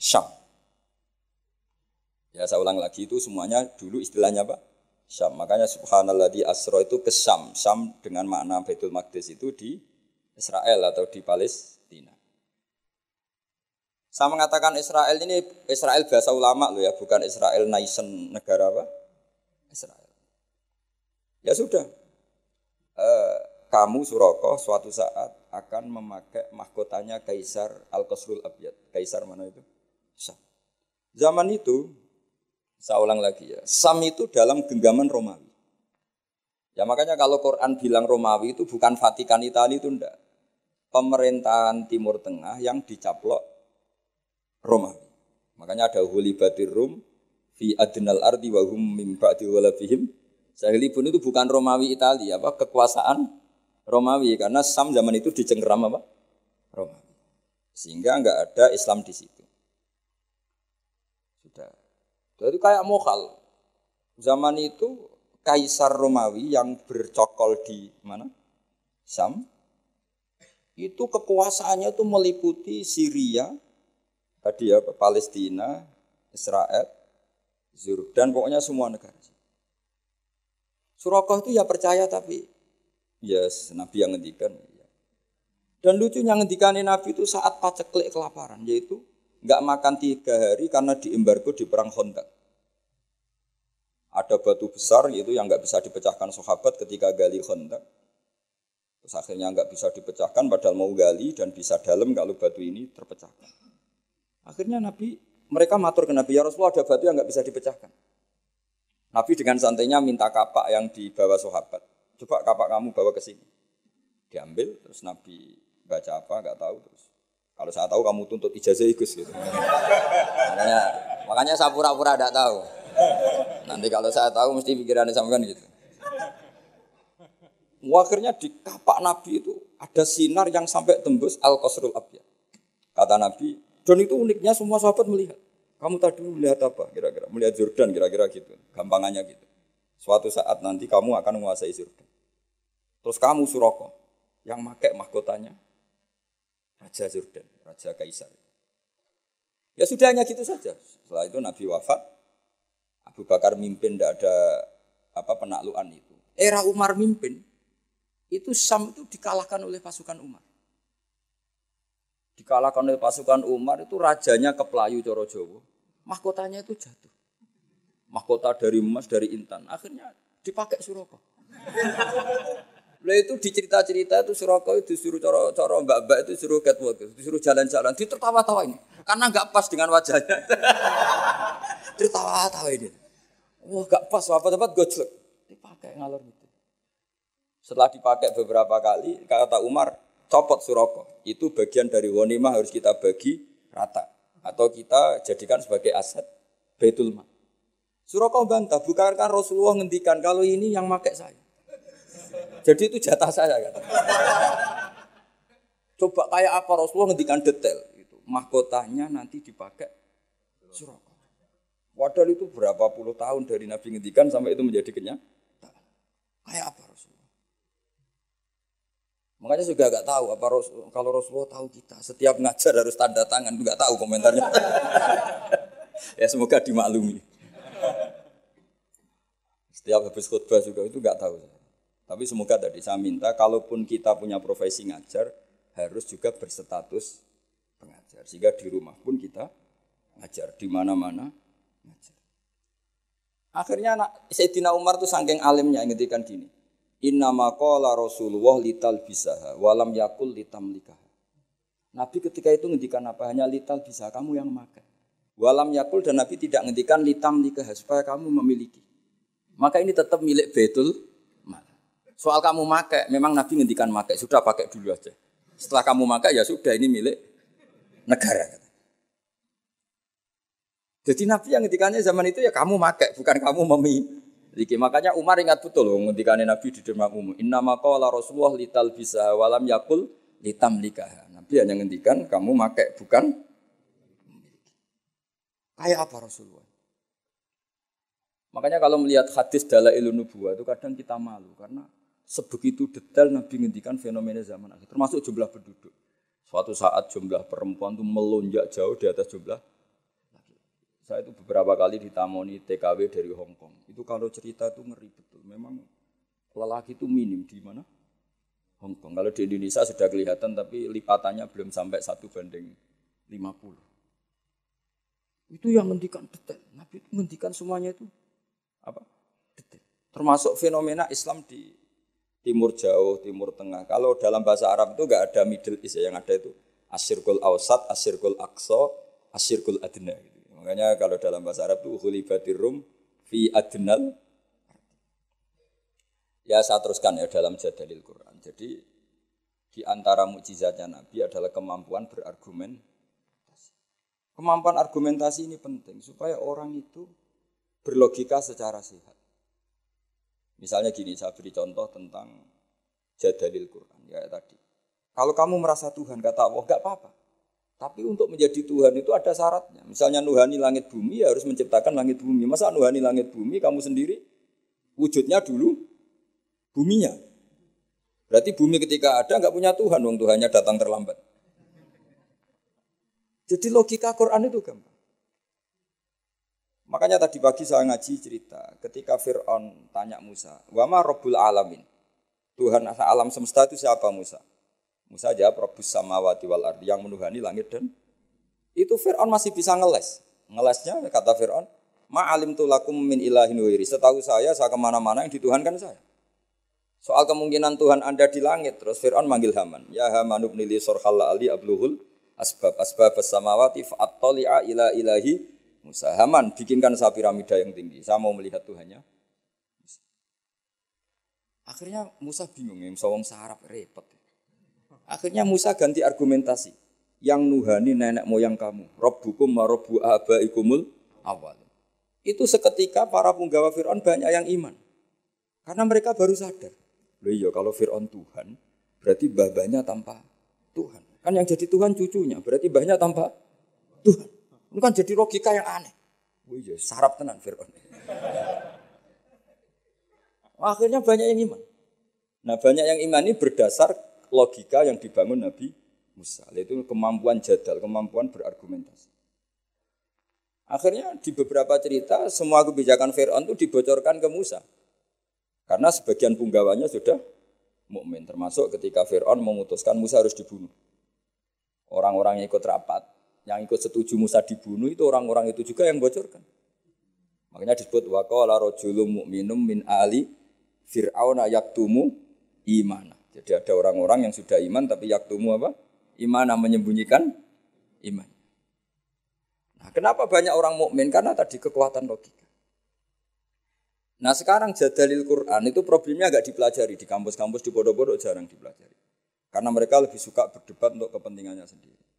Syam. Ya saya ulang lagi itu semuanya dulu istilahnya apa? Syam. Makanya subhanallah di Asro itu ke Syam. Syam dengan makna Baitul Maqdis itu di Israel atau di Palestina. Saya mengatakan Israel ini Israel bahasa ulama loh ya, bukan Israel nation negara apa? Israel. Ya sudah. Eh, kamu Suroko suatu saat akan memakai mahkotanya Kaisar Al-Qasrul Abyad. Kaisar mana itu? Syam. Zaman itu, saya ulang lagi ya, Sam itu dalam genggaman Romawi. Ya makanya kalau Quran bilang Romawi itu bukan Vatikan Italia itu enggak. Pemerintahan Timur Tengah yang dicaplok Romawi. Makanya ada Huli Batir Rum, fi adnal ardi wa hum mim ba'di walabihim. Sahilibun itu bukan Romawi Italia, apa kekuasaan Romawi karena Sam zaman itu dicengkeram apa? Romawi. Sehingga enggak ada Islam di situ. Sudah. Jadi kayak mokal. Zaman itu Kaisar Romawi yang bercokol di mana? Sam. Itu kekuasaannya itu meliputi Syria, tadi ya Palestina, Israel, Jordan, pokoknya semua negara. Surakoh itu ya percaya tapi ya yes, Nabi yang ngendikan. Ya. Dan lucunya ngendikan Nabi itu saat paceklik kelaparan, yaitu nggak makan tiga hari karena diembargo di perang Khandaq. Ada batu besar itu yang nggak bisa dipecahkan sahabat ketika gali Khandaq. Terus akhirnya nggak bisa dipecahkan padahal mau gali dan bisa dalam kalau batu ini terpecahkan. Akhirnya Nabi mereka matur ke Nabi ya Rasulullah ada batu yang nggak bisa dipecahkan. Nabi dengan santainya minta kapak yang dibawa sahabat. Coba kapak kamu bawa ke sini. Diambil terus Nabi baca apa nggak tahu terus. Kalau saya tahu kamu tuntut ijazah ikus gitu. makanya makanya saya pura-pura tidak tahu. Nanti kalau saya tahu mesti pikirannya sampean gitu. Akhirnya di kapak Nabi itu ada sinar yang sampai tembus al qasrul abyad. Kata Nabi, dan itu uniknya semua sahabat melihat. Kamu tadi melihat apa kira-kira? Melihat Jordan kira-kira gitu. Gampangannya gitu. Suatu saat nanti kamu akan menguasai Jordan. Terus kamu Suroko yang pakai mahkotanya Raja Jordan, Raja Kaisar. Ya sudah hanya gitu saja. Setelah itu Nabi wafat, Abu Bakar mimpin tidak ada apa penaklukan itu. Era Umar mimpin, itu Sam itu dikalahkan oleh pasukan Umar. Dikalahkan oleh pasukan Umar itu rajanya ke Pelayu Coro. Mahkotanya itu jatuh. Mahkota dari emas, dari intan. Akhirnya dipakai Suroko. Lah itu di cerita-cerita itu Suroko itu disuruh coro-coro mbak-mbak itu suruh catwalk, disuruh jalan-jalan, ditertawa-tawa ini. Karena nggak pas dengan wajahnya. Tertawa-tawa ini. Wah gak pas, apa-apa gojlek. Dipakai ngalor gitu. Setelah dipakai beberapa kali, kata Umar, copot suroko. Itu bagian dari wanimah harus kita bagi rata. Atau kita jadikan sebagai aset betul Mal. Suroko bantah, bukankah Rasulullah ngendikan kalau ini yang pakai saya. Jadi itu jatah saya kan. Coba kayak apa Rasulullah ngendikan detail. Itu mahkotanya nanti dipakai suroko. Padahal itu berapa puluh tahun dari Nabi ngendikan sampai itu menjadi kenyataan. Kayak apa Rasulullah? Makanya juga gak tahu apa Rasul, kalau Rasulullah tahu kita setiap ngajar harus tanda tangan, nggak tahu komentarnya. ya semoga dimaklumi. Setiap habis khutbah juga itu nggak tahu. Tapi semoga tadi saya minta, kalaupun kita punya profesi ngajar, harus juga berstatus pengajar. Sehingga di rumah pun kita ngajar di mana-mana Akhirnya anak Sayyidina Umar tuh saking alimnya ngetikan gini. Inna maqala Rasulullah lital bisaha walam yakul litam likah. Nabi ketika itu ngendikan apa? Hanya lital bisa kamu yang makan. Walam yakul dan Nabi tidak ngendikan litam nikah supaya kamu memiliki. Maka ini tetap milik betul. Soal kamu makai, memang Nabi ngendikan makai, sudah pakai dulu aja. Setelah kamu makai ya sudah ini milik negara. Jadi Nabi yang ngendikannya zaman itu ya kamu make, bukan kamu memiliki. Makanya Umar ingat betul loh ngendikannya Nabi di depan umum. Inna maqala Rasulullah lital bisa walam yakul litam likah. Nabi hanya ngendikan kamu make, bukan Kayak apa Rasulullah? Makanya kalau melihat hadis dalam ilmu nubuah itu kadang kita malu karena sebegitu detail Nabi ngendikan fenomena zaman akhir termasuk jumlah penduduk. Suatu saat jumlah perempuan itu melonjak jauh di atas jumlah saya itu beberapa kali ditamoni TKW dari Hong Kong. Itu kalau cerita itu ngeri betul. Memang lelaki itu minim di mana? Hong Kong. Kalau di Indonesia sudah kelihatan tapi lipatannya belum sampai satu banding 50. Itu yang menghentikan detail. Nabi itu menghentikan semuanya itu apa? Detail. Termasuk fenomena Islam di Timur Jauh, Timur Tengah. Kalau dalam bahasa Arab itu enggak ada Middle East ya, yang ada itu Asyirkul Awsat, Asyirkul Aqsa, Asyirkul Adna. Gitu. Makanya kalau dalam bahasa Arab itu ghulibatir rum fi adnal Ya saya teruskan ya dalam jadalil Quran. Jadi di antara mukjizatnya Nabi adalah kemampuan berargumen. Kemampuan argumentasi ini penting supaya orang itu berlogika secara sehat. Misalnya gini, saya beri contoh tentang jadalil Quran ya tadi. Kalau kamu merasa Tuhan kata Allah nggak apa-apa. Tapi untuk menjadi Tuhan itu ada syaratnya. Misalnya Nuhani langit bumi ya harus menciptakan langit bumi. Masa Nuhani langit bumi kamu sendiri wujudnya dulu buminya. Berarti bumi ketika ada nggak punya Tuhan, wong Tuhannya datang terlambat. Jadi logika Quran itu gampang. Makanya tadi pagi saya ngaji cerita ketika Fir'aun tanya Musa, Wama Robbul Alamin. Tuhan alam semesta itu siapa Musa? Musa jawab Rabbus samawati wal ardi yang menuhani langit dan itu Fir'aun masih bisa ngeles. Ngelesnya kata Fir'aun, ma'alim tulakum min ilahin wiri. Setahu saya, saya ke mana-mana yang dituhankan saya. Soal kemungkinan Tuhan Anda di langit, terus Fir'aun manggil Haman. Ya Haman ibnili sorhalla ali abluhul asbab asbab samawati fa'attali'a ila ilahi Musa. Haman, bikinkan saya piramida yang tinggi. Saya mau melihat Tuhannya. Akhirnya Musa bingung, yang sawang sarap repot. Akhirnya Musa ganti argumentasi. Yang nuhani nenek moyang kamu. Rabbukum wa rabbu abaikumul awal. Itu seketika para punggawa Fir'aun banyak yang iman. Karena mereka baru sadar. Loh iya kalau Fir'aun Tuhan, berarti babanya tanpa Tuhan. Kan yang jadi Tuhan cucunya, berarti banyak tanpa Tuhan. Ini kan jadi logika yang aneh. Oh iya, sarap tenan Fir'aun. Akhirnya banyak yang iman. Nah banyak yang iman ini berdasar logika yang dibangun Nabi Musa, yaitu kemampuan jadal, kemampuan berargumentasi. Akhirnya di beberapa cerita semua kebijakan Fir'aun itu dibocorkan ke Musa. Karena sebagian punggawanya sudah mukmin, termasuk ketika Fir'aun memutuskan Musa harus dibunuh. Orang-orang yang ikut rapat, yang ikut setuju Musa dibunuh itu orang-orang itu juga yang bocorkan. Makanya disebut waqala rajulun mu'minum min ali fir'auna yaktumu imana. Jadi ada orang-orang yang sudah iman tapi yaktumu apa? Iman menyembunyikan iman. Nah, kenapa banyak orang mukmin? Karena tadi kekuatan logika. Nah sekarang jadalil Quran itu problemnya agak dipelajari di kampus-kampus di bodoh-bodoh jarang dipelajari. Karena mereka lebih suka berdebat untuk kepentingannya sendiri.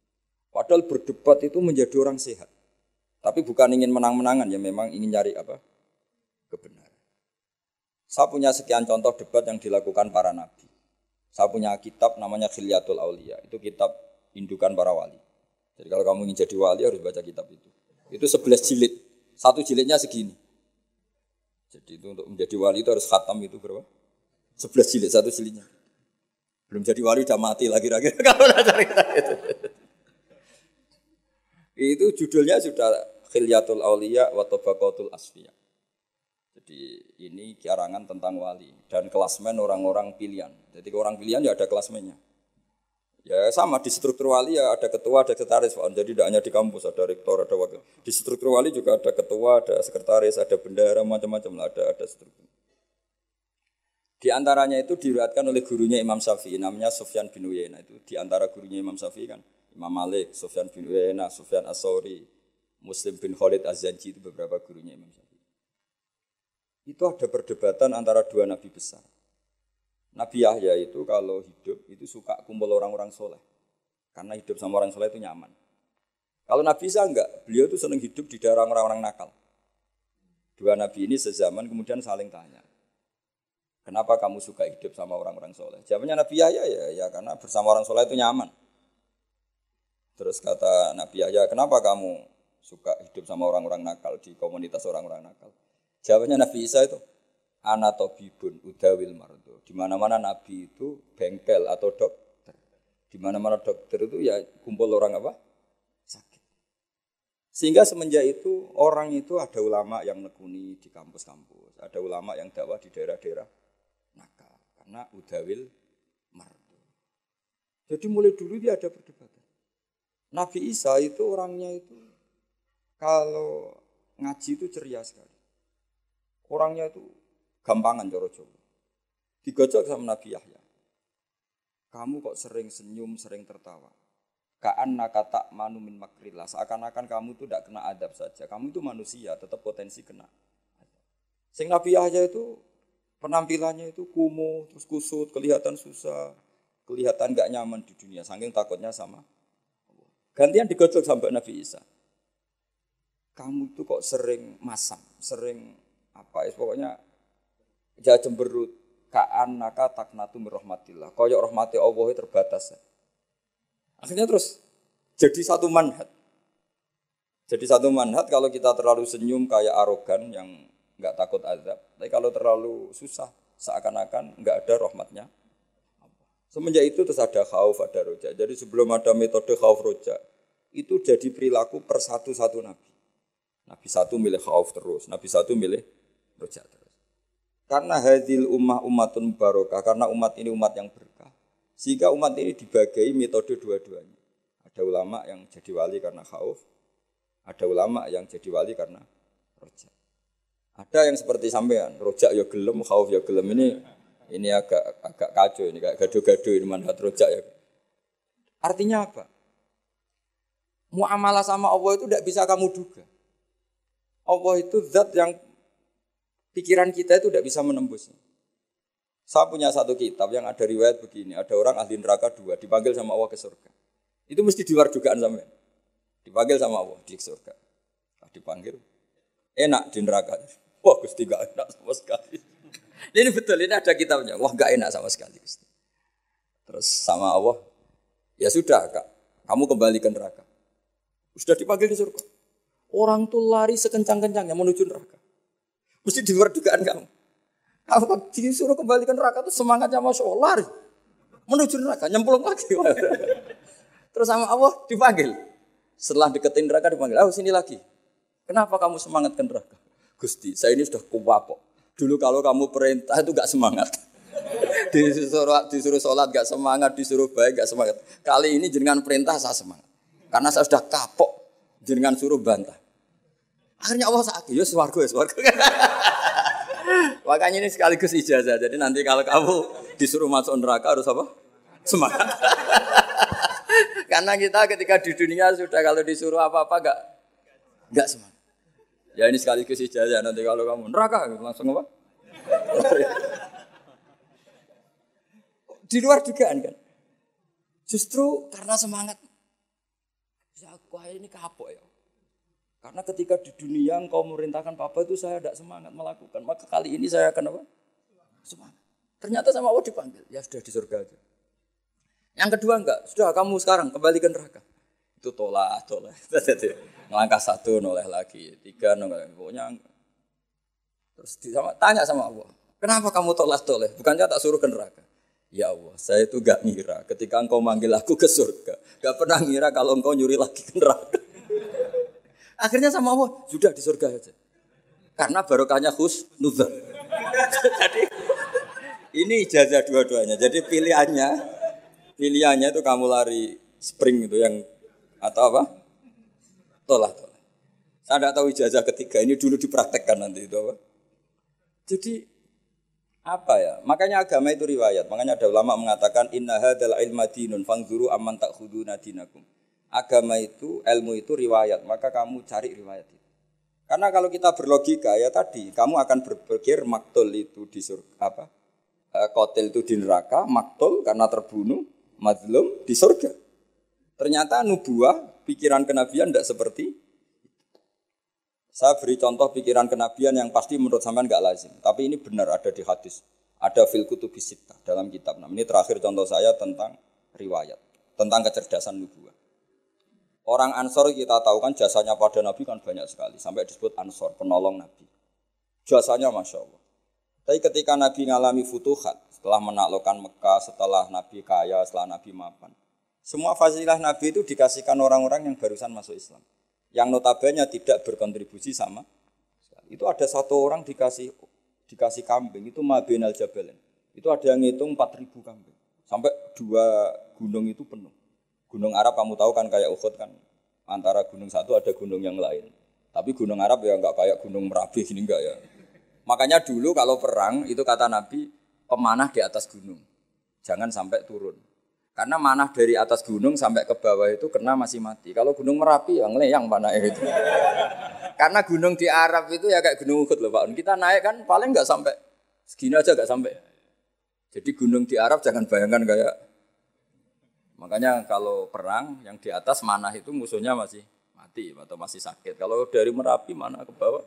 Padahal berdebat itu menjadi orang sehat. Tapi bukan ingin menang-menangan ya memang ingin nyari apa? Kebenaran. Saya punya sekian contoh debat yang dilakukan para nabi. Saya punya kitab namanya Khilyatul Aulia. Itu kitab indukan para wali. Jadi kalau kamu ingin jadi wali harus baca kitab itu. Itu 11 jilid. Satu jilidnya segini. Jadi itu untuk menjadi wali itu harus khatam itu berapa? 11 jilid, satu jilidnya. Belum jadi wali udah mati lagi lagi kalau itu. Itu judulnya sudah Khilyatul Aulia wa Tabaqatul Asfiya. Jadi ini kiarangan tentang wali dan kelasmen orang-orang pilihan. Jadi orang pilihan ya ada kelasmennya. Ya sama di struktur wali ya ada ketua, ada sekretaris. Jadi tidak hanya di kampus ada rektor, ada wakil. Di struktur wali juga ada ketua, ada sekretaris, ada bendara, macam-macam lah ada ada struktur. Di antaranya itu diriwayatkan oleh gurunya Imam Syafi'i namanya Sufyan bin Uyainah itu di antara gurunya Imam Syafi'i kan Imam Malik, Sufyan bin Uyainah, Sufyan As-Sauri, Muslim bin Khalid Az-Zanji itu beberapa gurunya Imam Syafi'i itu ada perdebatan antara dua nabi besar. Nabi Yahya itu kalau hidup itu suka kumpul orang-orang soleh. Karena hidup sama orang soleh itu nyaman. Kalau Nabi Isa enggak, beliau itu senang hidup di daerah orang-orang nakal. Dua nabi ini sezaman kemudian saling tanya. Kenapa kamu suka hidup sama orang-orang soleh? Jawabannya Nabi Yahya ya, ya karena bersama orang soleh itu nyaman. Terus kata Nabi Yahya, kenapa kamu suka hidup sama orang-orang nakal di komunitas orang-orang nakal? Jawabannya Nabi Isa itu anatobibun udawil mardo. Di mana-mana Nabi itu bengkel atau dokter. Di mana-mana dokter itu ya kumpul orang apa? Sakit. Sehingga semenjak itu orang itu ada ulama yang nekuni di kampus-kampus, ada ulama yang dakwah di daerah-daerah nakal karena udawil mardo. Jadi mulai dulu dia ada perdebatan. Nabi Isa itu orangnya itu kalau ngaji itu ceria sekali. Orangnya itu gampangan coro Jawa. Digojok sama Nabi Yahya. Kamu kok sering senyum, sering tertawa. Kaan nakata manu min makrillah. Seakan-akan kamu itu tidak kena adab saja. Kamu itu manusia, tetap potensi kena. Sing Nabi Yahya itu penampilannya itu kumuh, terus kusut, kelihatan susah, kelihatan gak nyaman di dunia. Saking takutnya sama. Gantian digojok sampai Nabi Isa. Kamu itu kok sering masam, sering apa ya pokoknya ya cemberut kaan naka taknatu mirahmatillah. Koyok rahmati Allah terbatas. Ya. Akhirnya terus jadi satu manhat. Jadi satu manhat kalau kita terlalu senyum kayak arogan yang nggak takut azab. Tapi kalau terlalu susah seakan-akan nggak ada rahmatnya. Semenjak itu terus ada khauf, ada roja. Jadi sebelum ada metode khauf roja, itu jadi perilaku per satu-satu nabi. Nabi satu milih khauf terus, nabi satu milih roja terus. Karena hadil ummah umatun barokah, karena umat ini umat yang berkah. Sehingga umat ini dibagai metode dua-duanya. Ada ulama yang jadi wali karena khauf, ada ulama yang jadi wali karena roja. Ada yang seperti sampean, roja ya gelem, khauf ya gelem ini ini agak agak kacau ini kayak gado-gado ini manhat roja ya. Artinya apa? Muamalah sama Allah itu tidak bisa kamu duga. Allah itu zat yang pikiran kita itu tidak bisa menembusnya. Saya punya satu kitab yang ada riwayat begini, ada orang ahli neraka dua, dipanggil sama Allah ke surga. Itu mesti di luar dugaan sampai. Dipanggil sama Allah di surga. Nah, dipanggil, enak di neraka. Wah Gusti enak sama sekali. Ini betul, ini ada kitabnya. Wah gak enak sama sekali. Terus sama Allah, ya sudah kak, kamu kembali ke neraka. Sudah dipanggil di surga. Orang tuh lari sekencang-kencangnya menuju neraka. Mesti di luar dugaan kamu. Kalau disuruh kembalikan neraka itu semangatnya Allah lari. Menuju neraka, nyemplung lagi. Terus sama Allah dipanggil. Setelah deketin neraka dipanggil, oh sini lagi. Kenapa kamu semangat ke neraka? Gusti, saya ini sudah kuwapok. Dulu kalau kamu perintah itu gak semangat. disuruh, disuruh sholat gak semangat, disuruh baik gak semangat. Kali ini jenengan perintah saya semangat. Karena saya sudah kapok, jenengan suruh bantah. Akhirnya Allah sakit, ya suarga ya suarga. Makanya ini sekaligus ijazah. Jadi nanti kalau kamu disuruh masuk neraka harus apa? Semangat. Karena kita ketika di dunia sudah kalau disuruh apa-apa enggak enggak semangat. Ya ini sekaligus ijazah nanti kalau kamu neraka langsung apa? di luar dugaan kan. Justru karena semangat. Ya aku ini kapok ya. Karena ketika di dunia engkau merintahkan papa itu saya tidak semangat melakukan. Maka kali ini saya akan apa? Semangat. Ternyata sama Allah dipanggil. Ya sudah di surga aja. Yang kedua enggak. Sudah kamu sekarang kembali ke neraka. Itu tolak, tolak. Melangkah satu, noleh lagi. Tiga, noleh. Pokoknya Terus sama, tanya sama Allah. Kenapa kamu tolak toleh? Bukannya tak suruh ke neraka. Ya Allah, saya itu gak ngira ketika engkau manggil aku ke surga. Gak pernah ngira kalau engkau nyuri lagi ke neraka. Akhirnya sama Allah, sudah di surga aja. Karena barokahnya khus nuzul. Jadi ini ijazah dua-duanya. Jadi pilihannya, pilihannya itu kamu lari spring itu yang atau apa? Tolak tolak. Saya tidak tahu ijazah ketiga ini dulu dipraktekkan nanti itu apa? Jadi apa ya? Makanya agama itu riwayat. Makanya ada ulama mengatakan inna hadzal ilma dinun fangzuru amman ta'khuduna dinakum agama itu, ilmu itu riwayat, maka kamu cari riwayat itu. Karena kalau kita berlogika ya tadi, kamu akan berpikir maktul itu di surga apa? E, kotel itu di neraka, maktul karena terbunuh, mazlum di surga. Ternyata nubuah, pikiran kenabian tidak seperti saya beri contoh pikiran kenabian yang pasti menurut sampean nggak lazim, tapi ini benar ada di hadis, ada fil kutubisita dalam kitab. Nah, ini terakhir contoh saya tentang riwayat, tentang kecerdasan nubuah. Orang Ansor kita tahu kan jasanya pada Nabi kan banyak sekali. Sampai disebut Ansor, penolong Nabi. Jasanya Masya Allah. Tapi ketika Nabi ngalami futuhat, setelah menaklukkan Mekah, setelah Nabi kaya, setelah Nabi mapan. Semua fasilah Nabi itu dikasihkan orang-orang yang barusan masuk Islam. Yang notabene tidak berkontribusi sama. Itu ada satu orang dikasih dikasih kambing, itu Mabin al-Jabalen. Itu ada yang ngitung 4000 kambing. Sampai dua gunung itu penuh. Gunung Arab kamu tahu kan kayak Uhud kan. Antara gunung satu ada gunung yang lain. Tapi gunung Arab ya nggak kayak gunung Merapi ini enggak ya. Makanya dulu kalau perang itu kata Nabi pemanah di atas gunung. Jangan sampai turun. Karena manah dari atas gunung sampai ke bawah itu kena masih mati. Kalau gunung Merapi yang ngeleyang panah itu. Karena gunung di Arab itu ya kayak gunung Uhud loh Pak. Kita naik kan paling nggak sampai segini aja nggak sampai. Jadi gunung di Arab jangan bayangkan kayak makanya kalau perang yang di atas manah itu musuhnya masih mati atau masih sakit. Kalau dari Merapi mana ke bawah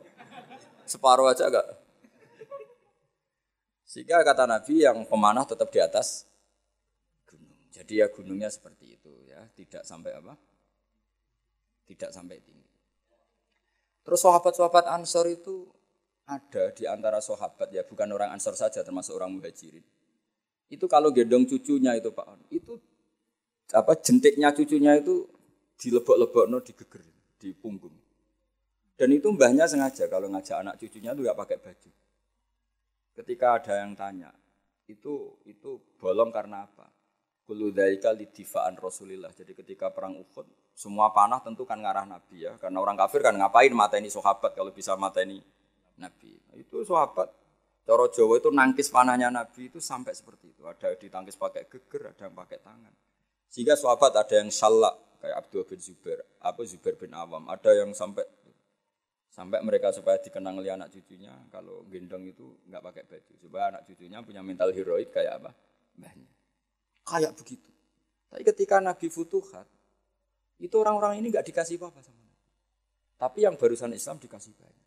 separuh aja enggak. Sehingga kata Nabi yang pemanah tetap di atas jadi ya gunungnya seperti itu ya, tidak sampai apa? Tidak sampai tinggi. Terus sahabat-sahabat Ansor itu ada di antara sahabat ya, bukan orang Ansor saja termasuk orang Muhajirin. Itu kalau gendong cucunya itu Pak, itu apa jentiknya cucunya itu dilebok-lebok no digeger di punggung. Dan itu mbahnya sengaja kalau ngajak anak cucunya itu nggak pakai baju. Ketika ada yang tanya, itu itu bolong karena apa? Kullu dzaika lidifaan Rasulillah. Jadi ketika perang Uhud, semua panah tentu kan ngarah Nabi ya. Karena orang kafir kan ngapain mata ini sahabat kalau bisa mata ini Nabi. Itu sahabat Coro Jawa itu nangkis panahnya Nabi itu sampai seperti itu. Ada ditangkis pakai geger, ada yang pakai tangan. Sehingga sahabat ada yang salak kayak Abdul bin Zubair, apa Zubair bin Awam. Ada yang sampai sampai mereka supaya dikenang oleh anak cucunya kalau gendong itu nggak pakai baju supaya anak cucunya punya mental heroik kayak apa mbahnya Kayak begitu. Tapi ketika Nabi Futuhat, itu orang-orang ini nggak dikasih apa-apa sama Nabi. Tapi yang barusan Islam dikasih banyak.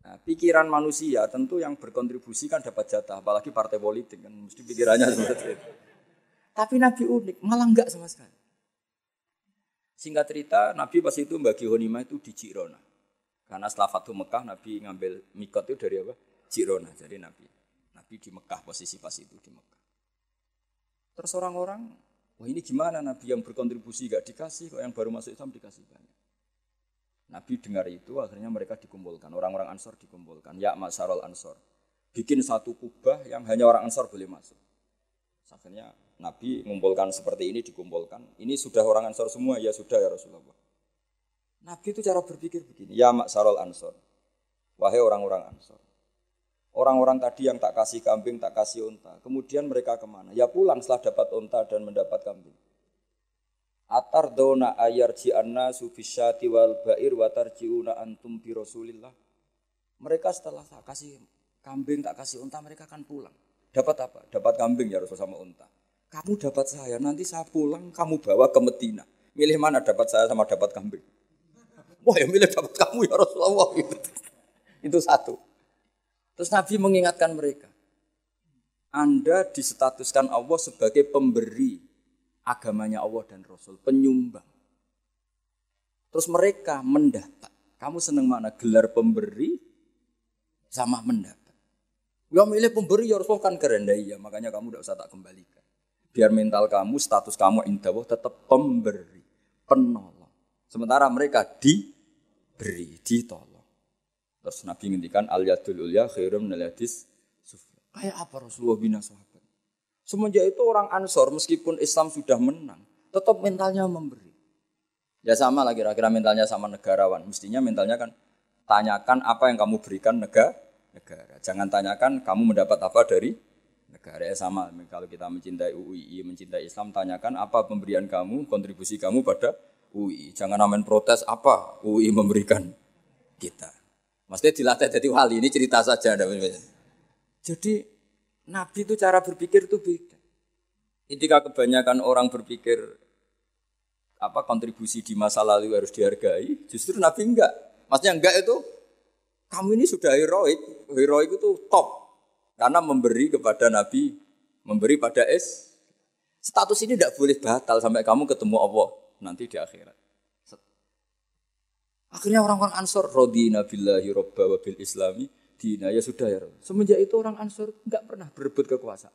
Nah, pikiran manusia tentu yang berkontribusi kan dapat jatah, apalagi partai politik kan mesti pikirannya seperti itu. Tapi Nabi unik, malah enggak sama sekali. Singkat cerita, Nabi pas itu bagi Honima itu di Cirona. Karena setelah Fatuh Mekah, Nabi ngambil mikot itu dari apa? Cirona. Jadi Nabi, Nabi di Mekah posisi pas itu di Mekah. Terus orang-orang, wah ini gimana Nabi yang berkontribusi gak dikasih, kok yang baru masuk Islam dikasih banyak. Nabi dengar itu, akhirnya mereka dikumpulkan, orang-orang Ansor dikumpulkan. Ya Masarol Ansor, bikin satu kubah yang hanya orang Ansor boleh masuk. Akhirnya Nabi mengumpulkan seperti ini, dikumpulkan. Ini sudah orang Ansor semua, ya sudah ya Rasulullah. Nabi itu cara berpikir begini, ya Masarol Ansor, wahai orang-orang Ansor. Orang-orang tadi yang tak kasih kambing, tak kasih unta. Kemudian mereka ke mana? Ya pulang setelah dapat unta dan mendapat kambing. Atar dona ayar ji'anna sufisyati wal ba'ir watar ji'una antum bi rasulillah. Mereka setelah tak kasih kambing, tak kasih unta, mereka akan pulang. Dapat apa? Dapat kambing ya Rasul sama unta. Kamu dapat saya, nanti saya pulang, kamu bawa ke Medina. Milih mana dapat saya sama dapat kambing? Wah ya milih dapat kamu ya Rasulullah. Itu satu. Terus Nabi mengingatkan mereka. Anda disetatuskan Allah sebagai pemberi agamanya Allah dan Rasul, penyumbang. Terus mereka mendapat. Kamu senang mana? Gelar pemberi sama mendapat. Ya milih pemberi ya Rasul kan keren ya, makanya kamu tidak usah tak kembalikan. Biar mental kamu, status kamu indah tetap pemberi, penolong. Sementara mereka diberi, ditolong. Terus Nabi ngendikan al yadul ulya khairum minal Kayak apa Rasulullah bina sahabat? Semenjak itu orang Ansor meskipun Islam sudah menang, tetap mentalnya memberi. Ya sama lah kira-kira mentalnya sama negarawan. Mestinya mentalnya kan tanyakan apa yang kamu berikan negara. negara. Jangan tanyakan kamu mendapat apa dari negara. Ya sama kalau kita mencintai UII, mencintai Islam, tanyakan apa pemberian kamu, kontribusi kamu pada UI. Jangan namen protes apa UI memberikan kita. Maksudnya dilatih jadi wali ini cerita saja. Jadi Nabi itu cara berpikir itu beda. Ketika kebanyakan orang berpikir apa kontribusi di masa lalu harus dihargai, justru Nabi enggak. Maksudnya enggak itu kamu ini sudah heroik, heroik itu top karena memberi kepada Nabi, memberi pada es. Status ini tidak boleh batal sampai kamu ketemu Allah nanti di akhirat. Akhirnya orang-orang Ansor rodina billahi robba wa islami dina ya sudah ya. Semenjak itu orang Ansor nggak pernah berebut kekuasaan.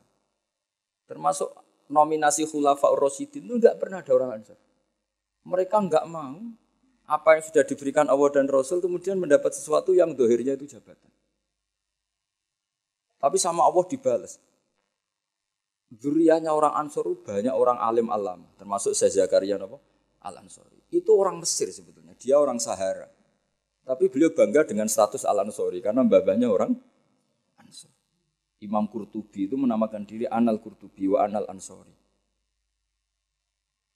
Termasuk nominasi khulafa Rasidin itu nggak pernah ada orang Ansor. Mereka nggak mau apa yang sudah diberikan Allah dan Rasul kemudian mendapat sesuatu yang dohirnya itu jabatan. Tapi sama Allah dibalas. Durianya orang Ansor banyak orang alim alam, termasuk Syekh Zakaria? Al Ansori. Itu orang Mesir sebetulnya. Dia orang Sahara. Tapi beliau bangga dengan status Al-Ansori karena babanya orang Ansor. Imam Qurtubi itu menamakan diri Anal Qurtubi wa Anal Ansori.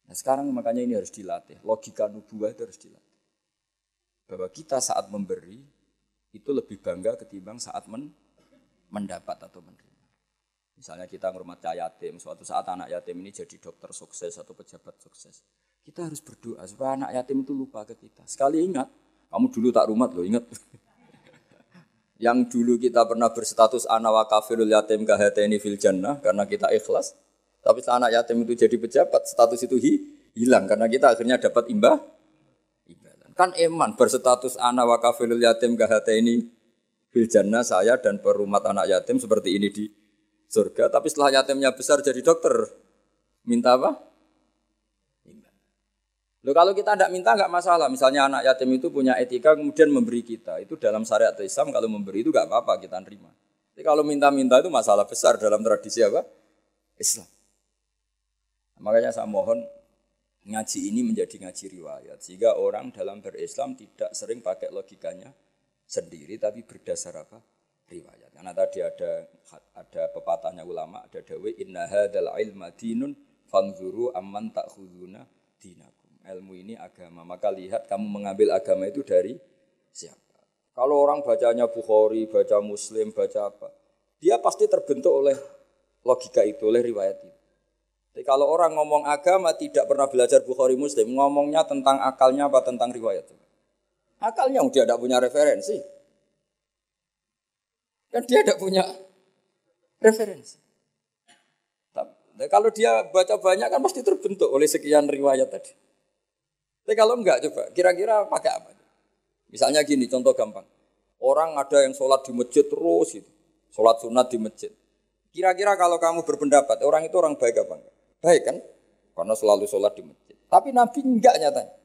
Nah sekarang makanya ini harus dilatih. Logika nubuah itu harus dilatih. Bahwa kita saat memberi itu lebih bangga ketimbang saat men mendapat atau menerima. Misalnya kita ngurmat yatim, suatu saat anak yatim ini jadi dokter sukses atau pejabat sukses. Kita harus berdoa supaya anak yatim itu lupa ke kita. Sekali ingat, kamu dulu tak rumat loh, ingat. Yang dulu kita pernah berstatus anak wa kafirul yatim kahateni fil jannah karena kita ikhlas. Tapi setelah anak yatim itu jadi pejabat, status itu hi, hilang karena kita akhirnya dapat imbah. Kan eman berstatus anak wa kafilul yatim gahata ini fil jannah saya dan perumat anak yatim seperti ini di surga. Tapi setelah yatimnya besar jadi dokter, minta apa? Loh kalau kita tidak minta nggak masalah. Misalnya anak yatim itu punya etika kemudian memberi kita. Itu dalam syariat Islam kalau memberi itu nggak apa-apa kita terima. Tapi kalau minta-minta itu masalah besar dalam tradisi apa? Islam. Makanya saya mohon ngaji ini menjadi ngaji riwayat sehingga orang dalam berislam tidak sering pakai logikanya sendiri tapi berdasar apa riwayat. Karena tadi ada ada pepatahnya ulama ada dawe inna hadzal ilma dinun fanzuru amman ta'khuduna dinakum. Ilmu ini agama, maka lihat kamu mengambil agama itu dari siapa. Kalau orang bacanya Bukhari, baca Muslim, baca apa, dia pasti terbentuk oleh logika itu, oleh riwayat itu. Jadi kalau orang ngomong agama tidak pernah belajar Bukhari Muslim, ngomongnya tentang akalnya apa tentang riwayat? Akalnya dia tidak punya referensi. Kan dia tidak punya referensi. Kalau dia baca banyak kan pasti terbentuk oleh sekian riwayat tadi. Tapi kalau enggak coba, kira-kira pakai apa? Misalnya gini, contoh gampang. Orang ada yang sholat di masjid terus itu. Sholat sunat di masjid. Kira-kira kalau kamu berpendapat, orang itu orang baik apa enggak? Baik kan? Karena selalu sholat di masjid. Tapi Nabi enggak nyatanya.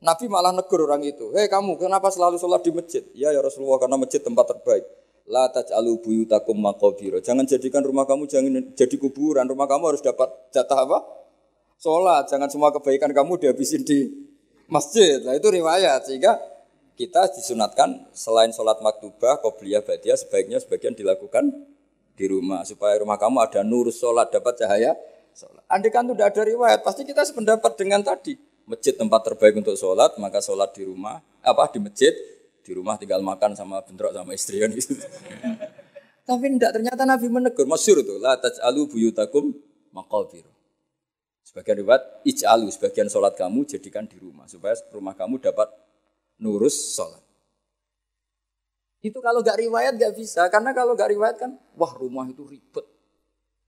Nabi malah negur orang itu. Hei kamu, kenapa selalu sholat di masjid? Ya ya Rasulullah, karena masjid tempat terbaik. La taj'alu buyutakum maqabira. Jangan jadikan rumah kamu jangan jadi kuburan. Rumah kamu harus dapat jatah apa? Sholat. Jangan semua kebaikan kamu dihabisin di masjid. Nah itu riwayat. Sehingga kita disunatkan selain sholat maktubah, qobliyah, badiah, sebaiknya sebagian dilakukan di rumah. Supaya rumah kamu ada nur sholat, dapat cahaya sholat. Andai kan tidak ada riwayat, pasti kita sependapat dengan tadi. Masjid tempat terbaik untuk sholat, maka sholat di rumah, apa di masjid, di rumah tinggal makan sama bentrok sama istri kan gitu. Tapi tidak ternyata Nabi menegur, masyur itu, la taj'alu buyutakum maqabir. Sebagian riwayat, ij'alu, sebagian sholat kamu jadikan di rumah, supaya rumah kamu dapat nurus sholat. Itu kalau gak riwayat gak bisa, karena kalau gak riwayat kan, wah rumah itu ribet.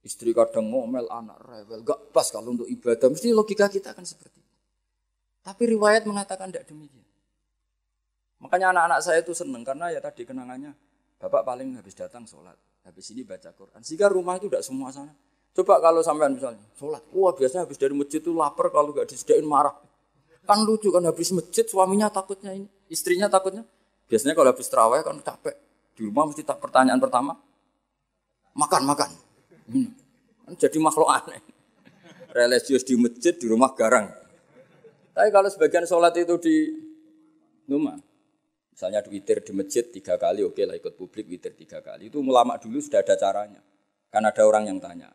Istri kadang ngomel, anak rewel. Gak pas kalau untuk ibadah. Mesti logika kita kan seperti itu. Tapi riwayat mengatakan tidak demikian. Makanya anak-anak saya itu seneng karena ya tadi kenangannya bapak paling habis datang sholat, habis ini baca Quran. Sehingga rumah itu tidak semua sana. Coba kalau sampean misalnya sholat, wah biasanya habis dari masjid itu lapar kalau nggak disediain marah. Kan lucu kan habis masjid suaminya takutnya ini, istrinya takutnya. Biasanya kalau habis terawih kan capek. Di rumah mesti tak pertanyaan pertama, makan makan. Hmm. Kan jadi makhluk aneh. Religius di masjid, di rumah garang. Tapi kalau sebagian sholat itu di rumah, misalnya witir di masjid tiga kali, oke lah ikut publik witir tiga kali. Itu ulama dulu sudah ada caranya. Kan ada orang yang tanya,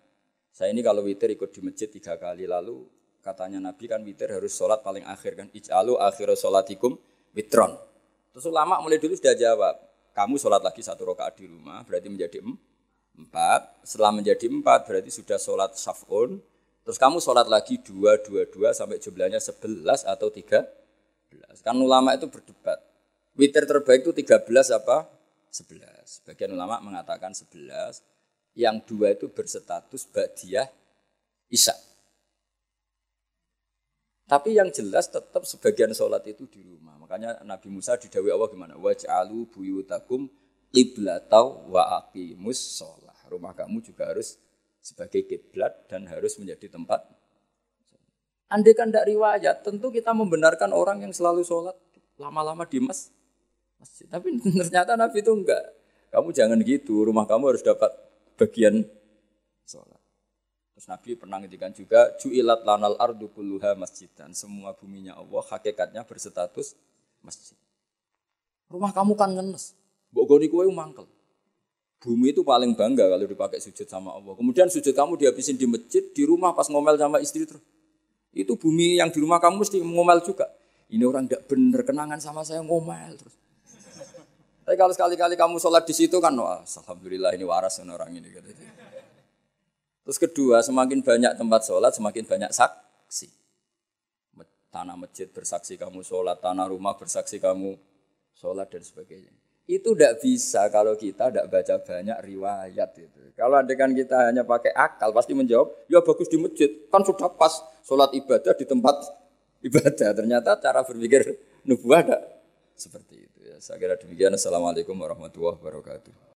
saya ini kalau witir ikut di masjid tiga kali, lalu katanya Nabi kan witir harus sholat paling akhir kan. Ij'alu akhir sholatikum witron. Terus ulama mulai dulu sudah jawab, kamu sholat lagi satu rakaat di rumah, berarti menjadi empat. Setelah menjadi empat berarti sudah sholat saf'un. Terus kamu sholat lagi dua, dua, dua sampai jumlahnya sebelas atau tiga belas. Kan ulama itu berdebat. Witir terbaik itu tiga belas apa? Sebelas. Bagian ulama mengatakan sebelas. Yang dua itu berstatus ba'diyah isya. Tapi yang jelas tetap sebagian sholat itu di rumah. Makanya Nabi Musa didawi Allah gimana? Waj'alu buyutakum qiblatau wa aqimus sholat rumah kamu juga harus sebagai kiblat dan harus menjadi tempat. Andai kan tidak riwayat, tentu kita membenarkan orang yang selalu sholat lama-lama di mas, masjid. Tapi ternyata Nabi itu enggak. Kamu jangan gitu, rumah kamu harus dapat bagian sholat. Terus Nabi pernah ngedikan juga, ju'ilat lanal ardu kulluha masjid. Dan semua buminya Allah, hakikatnya berstatus masjid. Rumah kamu kan ngenes. Bogoni kue mangkel. Bumi itu paling bangga kalau dipakai sujud sama Allah. Kemudian sujud kamu dihabisin di masjid, di rumah pas ngomel sama istri terus. Itu bumi yang di rumah kamu mesti ngomel juga. Ini orang tidak benar kenangan sama saya ngomel terus. Tapi kalau sekali-kali kamu sholat di situ kan, wah, alhamdulillah ini waras orang ini. Terus kedua, semakin banyak tempat sholat, semakin banyak saksi. Tanah masjid bersaksi kamu sholat, tanah rumah bersaksi kamu sholat dan sebagainya. Itu tidak bisa kalau kita tidak baca banyak riwayat itu. Kalau adegan kita hanya pakai akal, pasti menjawab, ya bagus di masjid, kan sudah pas sholat ibadah di tempat ibadah. Ternyata cara berpikir nubuah ada seperti itu. Ya, saya kira demikian. Assalamualaikum warahmatullahi wabarakatuh.